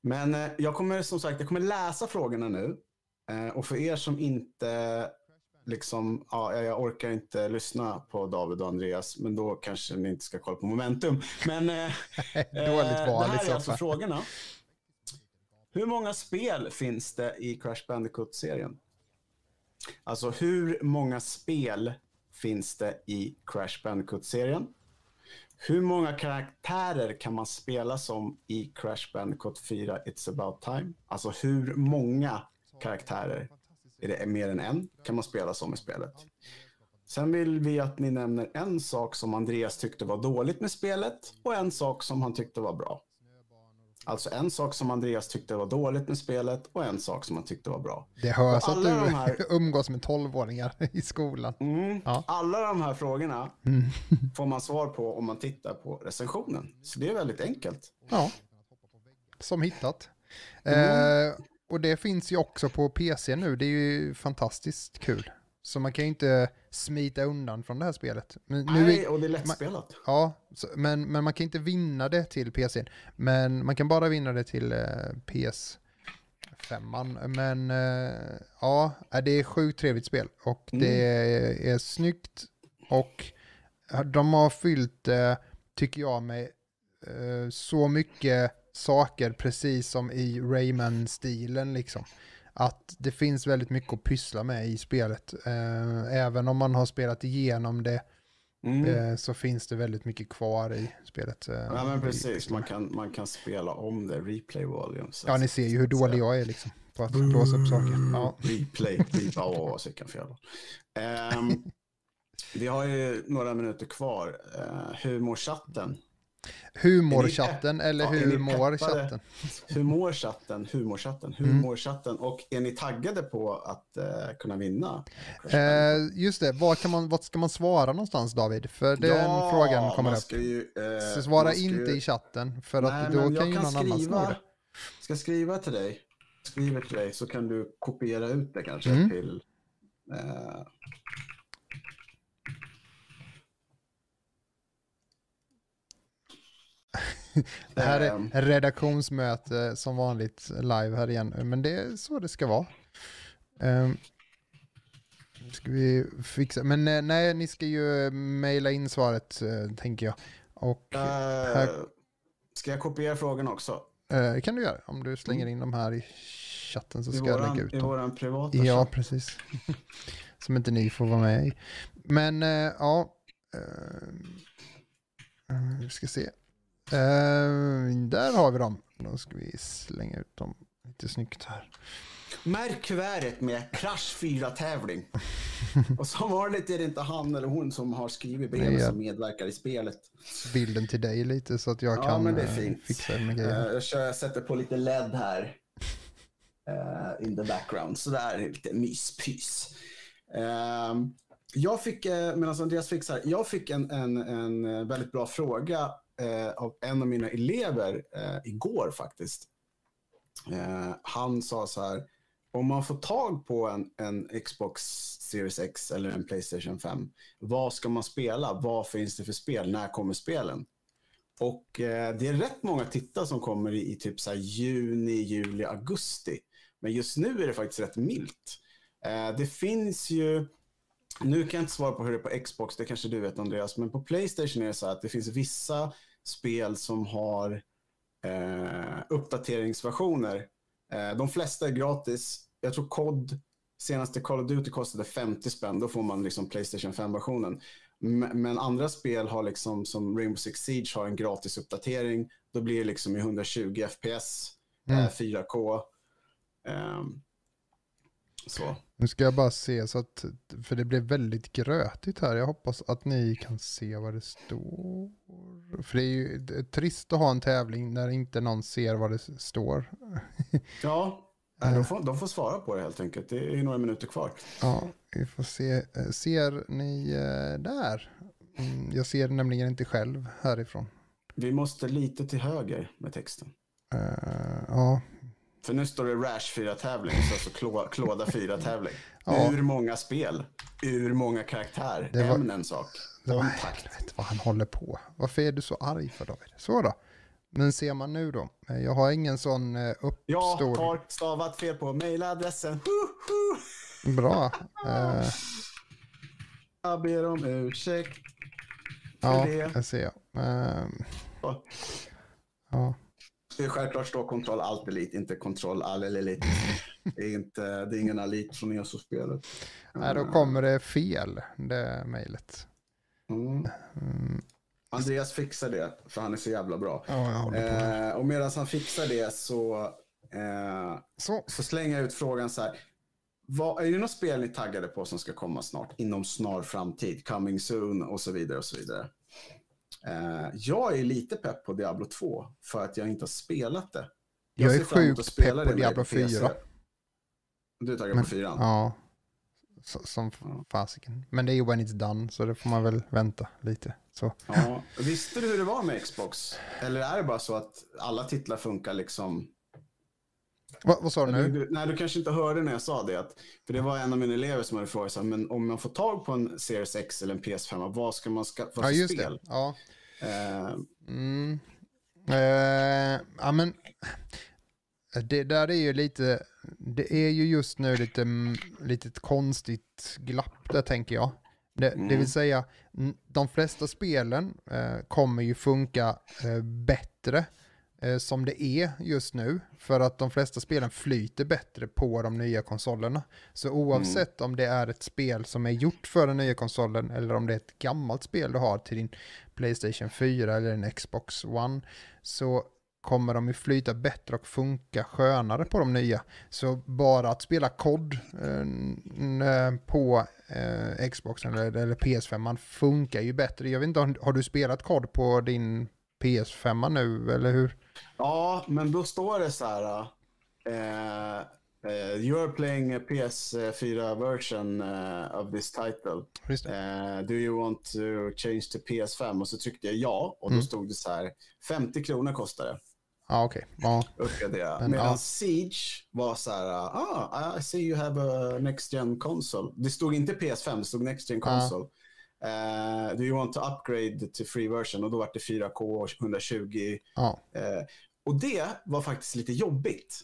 Men eh, jag kommer som sagt, jag kommer läsa frågorna nu. Eh, och för er som inte liksom, ja, jag orkar inte lyssna på David och Andreas, men då kanske ni inte ska kolla på Momentum. Men eh, Dåligt Eh, val Det här är alltså frågorna. Hur många spel finns det i Crash Bandicoot-serien? Alltså hur många spel finns det i Crash Bandicoot-serien? Hur många karaktärer kan man spela som i Crash Bandicoot 4 It's about time? Alltså hur många karaktärer, är det mer än en, kan man spela som i spelet? Sen vill vi att ni nämner en sak som Andreas tyckte var dåligt med spelet och en sak som han tyckte var bra. Alltså en sak som Andreas tyckte var dåligt med spelet och en sak som han tyckte var bra. Det hörs att du här- umgås med tolvåringar i skolan. Mm. Ja. Alla de här frågorna Mm. får man svar på om man tittar på recensionen. Så det är väldigt enkelt. Ja, som hittat. Mm. Eh, och det finns ju också på PC nu, det är ju fantastiskt kul. Så man kan ju inte smita undan från det här spelet. Men nu Nej, är, och det är lättspelat. ja, så, men, men man kan inte vinna det till PC. Men man kan bara vinna det till eh, PS5. Men eh, ja, äh, det är sjukt trevligt spel. Och Mm. det är, är snyggt. Och de har fyllt, eh, tycker jag, med eh, så mycket saker, precis som i Rayman-stilen liksom. Att det finns väldigt mycket att pyssla med i spelet. Eh, även om man har spelat igenom det Mm. eh, så finns det väldigt mycket kvar i spelet. eh, Ja, men precis. Man kan, man kan spela om det, replay volume. så Ja, ni ser ju hur dålig jag är liksom på att blåsa upp saker. Ja. Replay. Åh, så kan fel. Ehm, vi har ju några minuter kvar. Uh, hur mår chatten? Humorchatten eller Ja, hur mår chatten? Hur mår chatten? Hur Mm. mår chatten? Och är ni taggade på att eh, kunna vinna? Eh, just det, vad, kan man, vad ska man svara någonstans David? För den Ja, frågan kommer upp. Ju, eh, Så svara inte ju- i chatten för Nej, att då kan ju någon annan sno det. Ska skriva till dig. Skriver till dig så kan du kopiera ut det kanske Mm. till... Eh, Det här ehm, är redaktionsmöte som vanligt live här igen, men det är så det ska vara. Um, ska vi fixa, men eh, nej, ni ska ju mejla in svaret eh, tänker jag. Och eh, ska jag kopiera frågan också? det kan du göra om du slänger in dem här i chatten så I ska jag lägga våran, ut i dem. våran privata Ja, chatt? precis. Som inte ni får vara med i. Men eh, ja, vi ska se. Eh, där har vi dem. Då ska vi slänga ut dem lite snyggt här. Märk kuvertet med Crash 4-tävling. Och som vanligt är det inte han eller hon som har skrivit brevet som medverkar i spelet. Bilden till dig lite så att jag Ja, kan men det är eh, fint. fixa med Eh, grejer. jag, kör, jag sätter på lite LED här. eh, in the background. Så där är lite myspys. Ehm, jag fick, eh, medan Andreas fixar, jag fick en, en, en eh, väldigt bra fråga eh, av en av mina elever eh, igår faktiskt. Eh, han sa så här, om man får tag på en, en Xbox Series X eller en Playstation 5, vad ska man spela? Vad finns det för spel? När kommer spelen? Och eh, det är rätt många tittare som kommer i, i typ så juni, juli, augusti. Men just nu är det faktiskt rätt milt. Eh, det finns ju, nu kan jag inte svara på hur det är på Xbox, det kanske du vet Andreas, men på Playstation är det så att det finns vissa spel som har eh, uppdateringsversioner. Eh, de flesta är gratis. Jag tror COD, senaste Call of Duty kostade 50 spänn, då får man liksom Playstation 5-versionen. Men andra spel har liksom, som Rainbow Six Siege har en gratis uppdatering. Då blir det liksom i 120 FPS, mm. eh, 4K. Um, så. Nu ska jag bara se så att, för det blev väldigt grötigt här. Jag hoppas att ni kan se vad det står. För det är ju trist att ha en tävling när inte någon ser vad det står. ja, de får, de får svara på det helt enkelt. Det är några minuter kvar. Ja, vi får se. Ser ni eh, där? Mm, jag ser nämligen inte själv härifrån. Vi måste lite till höger med texten. Uh, ja, för nu står det Rash 4-tävling, alltså klå, Klåda 4-tävling. ja. Ur många spel, ur många karaktär, det var, en sak. Det var helvete vad han håller på. Varför är du så arg för David? Så då. Men ser man nu då? Jag har ingen sån uppstor... Jag har stavat fel på mejladressen. Bra. Uh... Jag ber om ursäkt. Ja, det. jag ser. Uh... Ja. Är självklart står kontroll alt elite, inte kontroll all elite. Det är, inte, det är ingen elit från ESO-spelet. Nej, då kommer det fel, det mejlet. Mm. Mm. Andreas fixar det, för han är så jävla bra. Ja, eh, och medan han fixar det så, eh, så. så slänger jag ut frågan så här. Vad, är det något spel ni taggade på som ska komma snart? Inom snar framtid, coming soon och så vidare och så vidare. Eh, jag är lite pepp på Diablo 2 för att jag inte har spelat det. Jag, jag är sjukt pepp på Diablo 4. Du är taggad på 4? Ja, som fasiken. Men det är ju when it's done, så det får man väl vänta lite. Så. Ja. Visste du hur det var med Xbox? Eller är det bara så att alla titlar funkar liksom Va, vad sa du nu? Du, nej, du kanske inte hörde när jag sa det. Att, för det var en av mina elever som hade frågat så men om man får tag på en Series X eller en PS5, vad ska man skaffa för ja, just spel? Det. Ja. Uh, mm. uh, ja, men det där är ju lite, det är ju just nu lite, lite konstigt glapp där tänker jag. Det, mm. det vill säga, de flesta spelen uh, kommer ju funka bättre eh, som det är just nu. För att de flesta spelen flyter bättre på de nya konsolerna. Så oavsett mm. om det är ett spel som är gjort för den nya konsolen eller om det är ett gammalt spel du har till din Playstation 4 eller en Xbox One så kommer de ju flyta bättre och funka skönare på de nya. Så bara att spela COD eh, på eh, Xbox eller, eller PS5 man funkar ju bättre. Jag vet inte, har du spelat COD på din PS5 nu eller hur? Ja, men då står det så här. Uh, uh, you are playing a PS4 version uh, of this title. Do you want to change to PS5? Och så tryckte jag ja och då mm. stod det så här. 50 kronor kostar det. Ah, okej. Okay. Ja. Medan ah. Siege var så här, ah, I see you have a next gen console. Det stod inte PS5, det stod next gen console. Ah. Uh, do you want to upgrade to free version? Och då var det 4K och 120. Ja. Uh, och det var faktiskt lite jobbigt.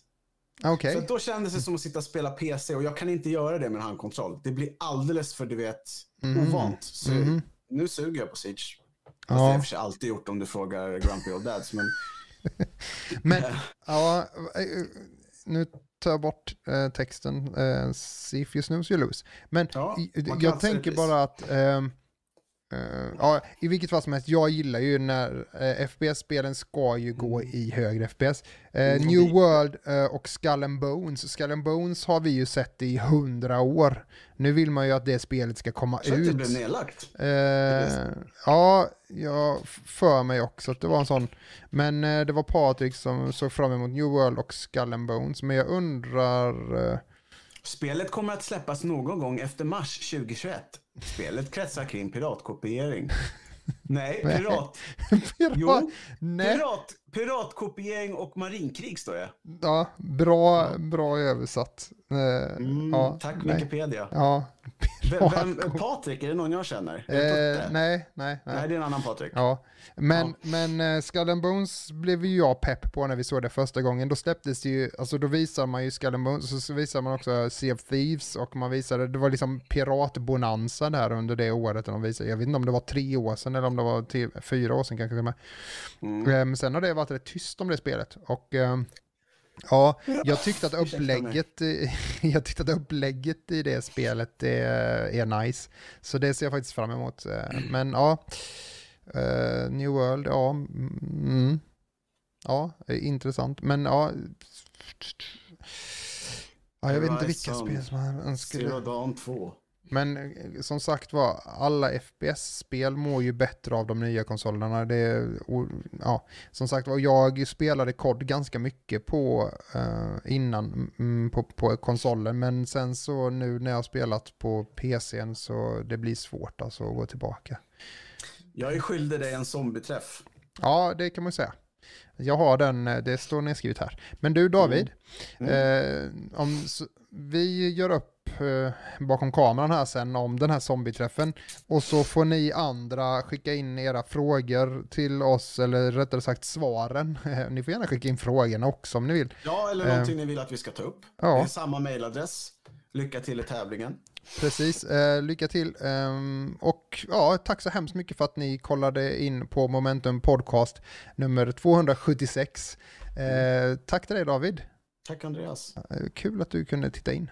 Okay. För då kändes det som att sitta och spela PC och jag kan inte göra det med en handkontroll. Det blir alldeles för, du vet, mm. ovant. Så mm. nu suger jag på Siege. Fast ja. det har jag för sig alltid gjort om du frågar Grumpy Old Dads. Men, men ja, nu tar jag bort eh, texten. Eh, see if you snooze you lose. Men ja, jag tänker bara att eh, Uh, ja, I vilket fall som helst, jag gillar ju när uh, FPS-spelen ska ju gå mm. i högre FPS. Uh, mm. New World och Skull and Bones. Skull and Bones har vi ju sett i hundra år. Nu vill man ju att det spelet ska komma Så ut. Så det blev nedlagt? ja, jag för mig också att det var en sån. Men det var Patrik som såg fram emot New World och Skull and Bones. Men jag undrar... Spelet kommer att släppas någon gång efter mars 2021. Spelet kretsar kring piratkopiering. Nej, pirat. Pirat, Jo, nej. Pirat, piratkopiering och marinkrig står det. Ja, bra, bra översatt. Eh, Mm, ja, tack nej. Wikipedia. Ja. Vem, Patrik, är det någon jag känner? Eh, nej, nej, Nej, nej. det är en annan Patrik. Ja, men, men uh, Skull and Bones blev ju jag pepp på när vi såg det första gången. Då släpptes det ju, alltså då visar man ju Skull and Bones, och så visar man också Sea of Thieves och man visade, det var liksom piratbonanza där under det året. De visade, jag vet inte om det var tre år sedan eller om det var till, fyra år sedan kanske. Mm. Eh, Men sen har det varit rätt tyst om det spelet. Och eh, ja, jag tyckte att upplägget, jag tyckte att upplägget i det spelet är, är nice. Så det ser jag faktiskt fram emot. Eh, Men ja, eh, New World, ja. Mm, ja, eh, intressant. Men ja, ja jag vet inte vilka spel som man önskar. Zero Dawn 2. Men eh, som sagt var, alla FPS-spel mår ju bättre av de nya konsolerna. Det är, o- ja, som sagt var, jag spelade COD ganska mycket på eh, innan mm, på, på konsolen, men sen så nu när jag har spelat på PCn så det blir svårt alltså att gå tillbaka. Jag är skyldig dig en zombieträff. Ja, det kan man säga. Jag har den, eh, det står nedskrivet här. Men du David, Mm. Eh, om, s- vi gör upp eh, bakom kameran här sen om den här zombieträffen och så får ni andra skicka in era frågor till oss eller rättare sagt svaren. ni får gärna skicka in frågorna också om ni vill. Ja, eller Eh. någonting ni vill att vi ska ta upp. Ja. Det är samma mailadress. Lycka till i tävlingen. Precis, eh, lycka till. Ehm, och ja, tack så hemskt mycket för att ni kollade in på Momentum Podcast nummer 276. Eh, tack till dig David. Tack Andreas. Eh, kul att du kunde titta in.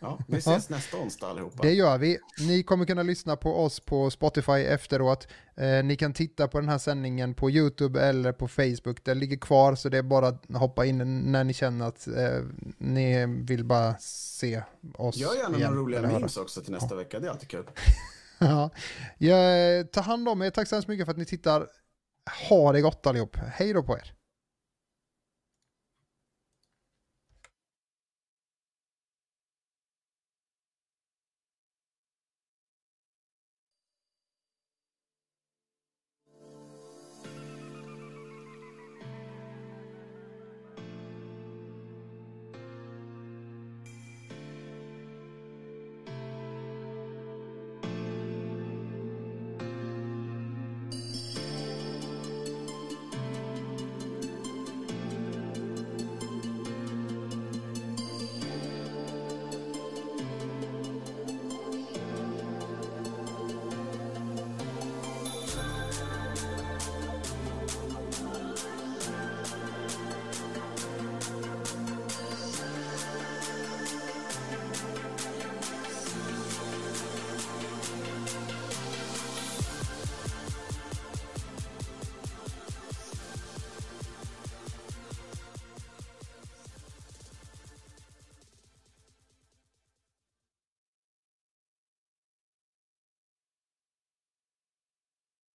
Ja, vi ses nästa onsdag allihopa. Det gör vi. Ni kommer kunna lyssna på oss på Spotify efteråt. Eh, ni kan titta på den här sändningen på YouTube eller på Facebook. Det ligger kvar så det är bara att hoppa in när ni känner att eh, ni vill bara se oss Gör gärna igen, några roliga höra. memes också till nästa vecka. Det är alltid kul. ja. Jag, ta hand om er. Tack så hemskt mycket för att ni tittar. Ha det gott allihop. Hej då på er.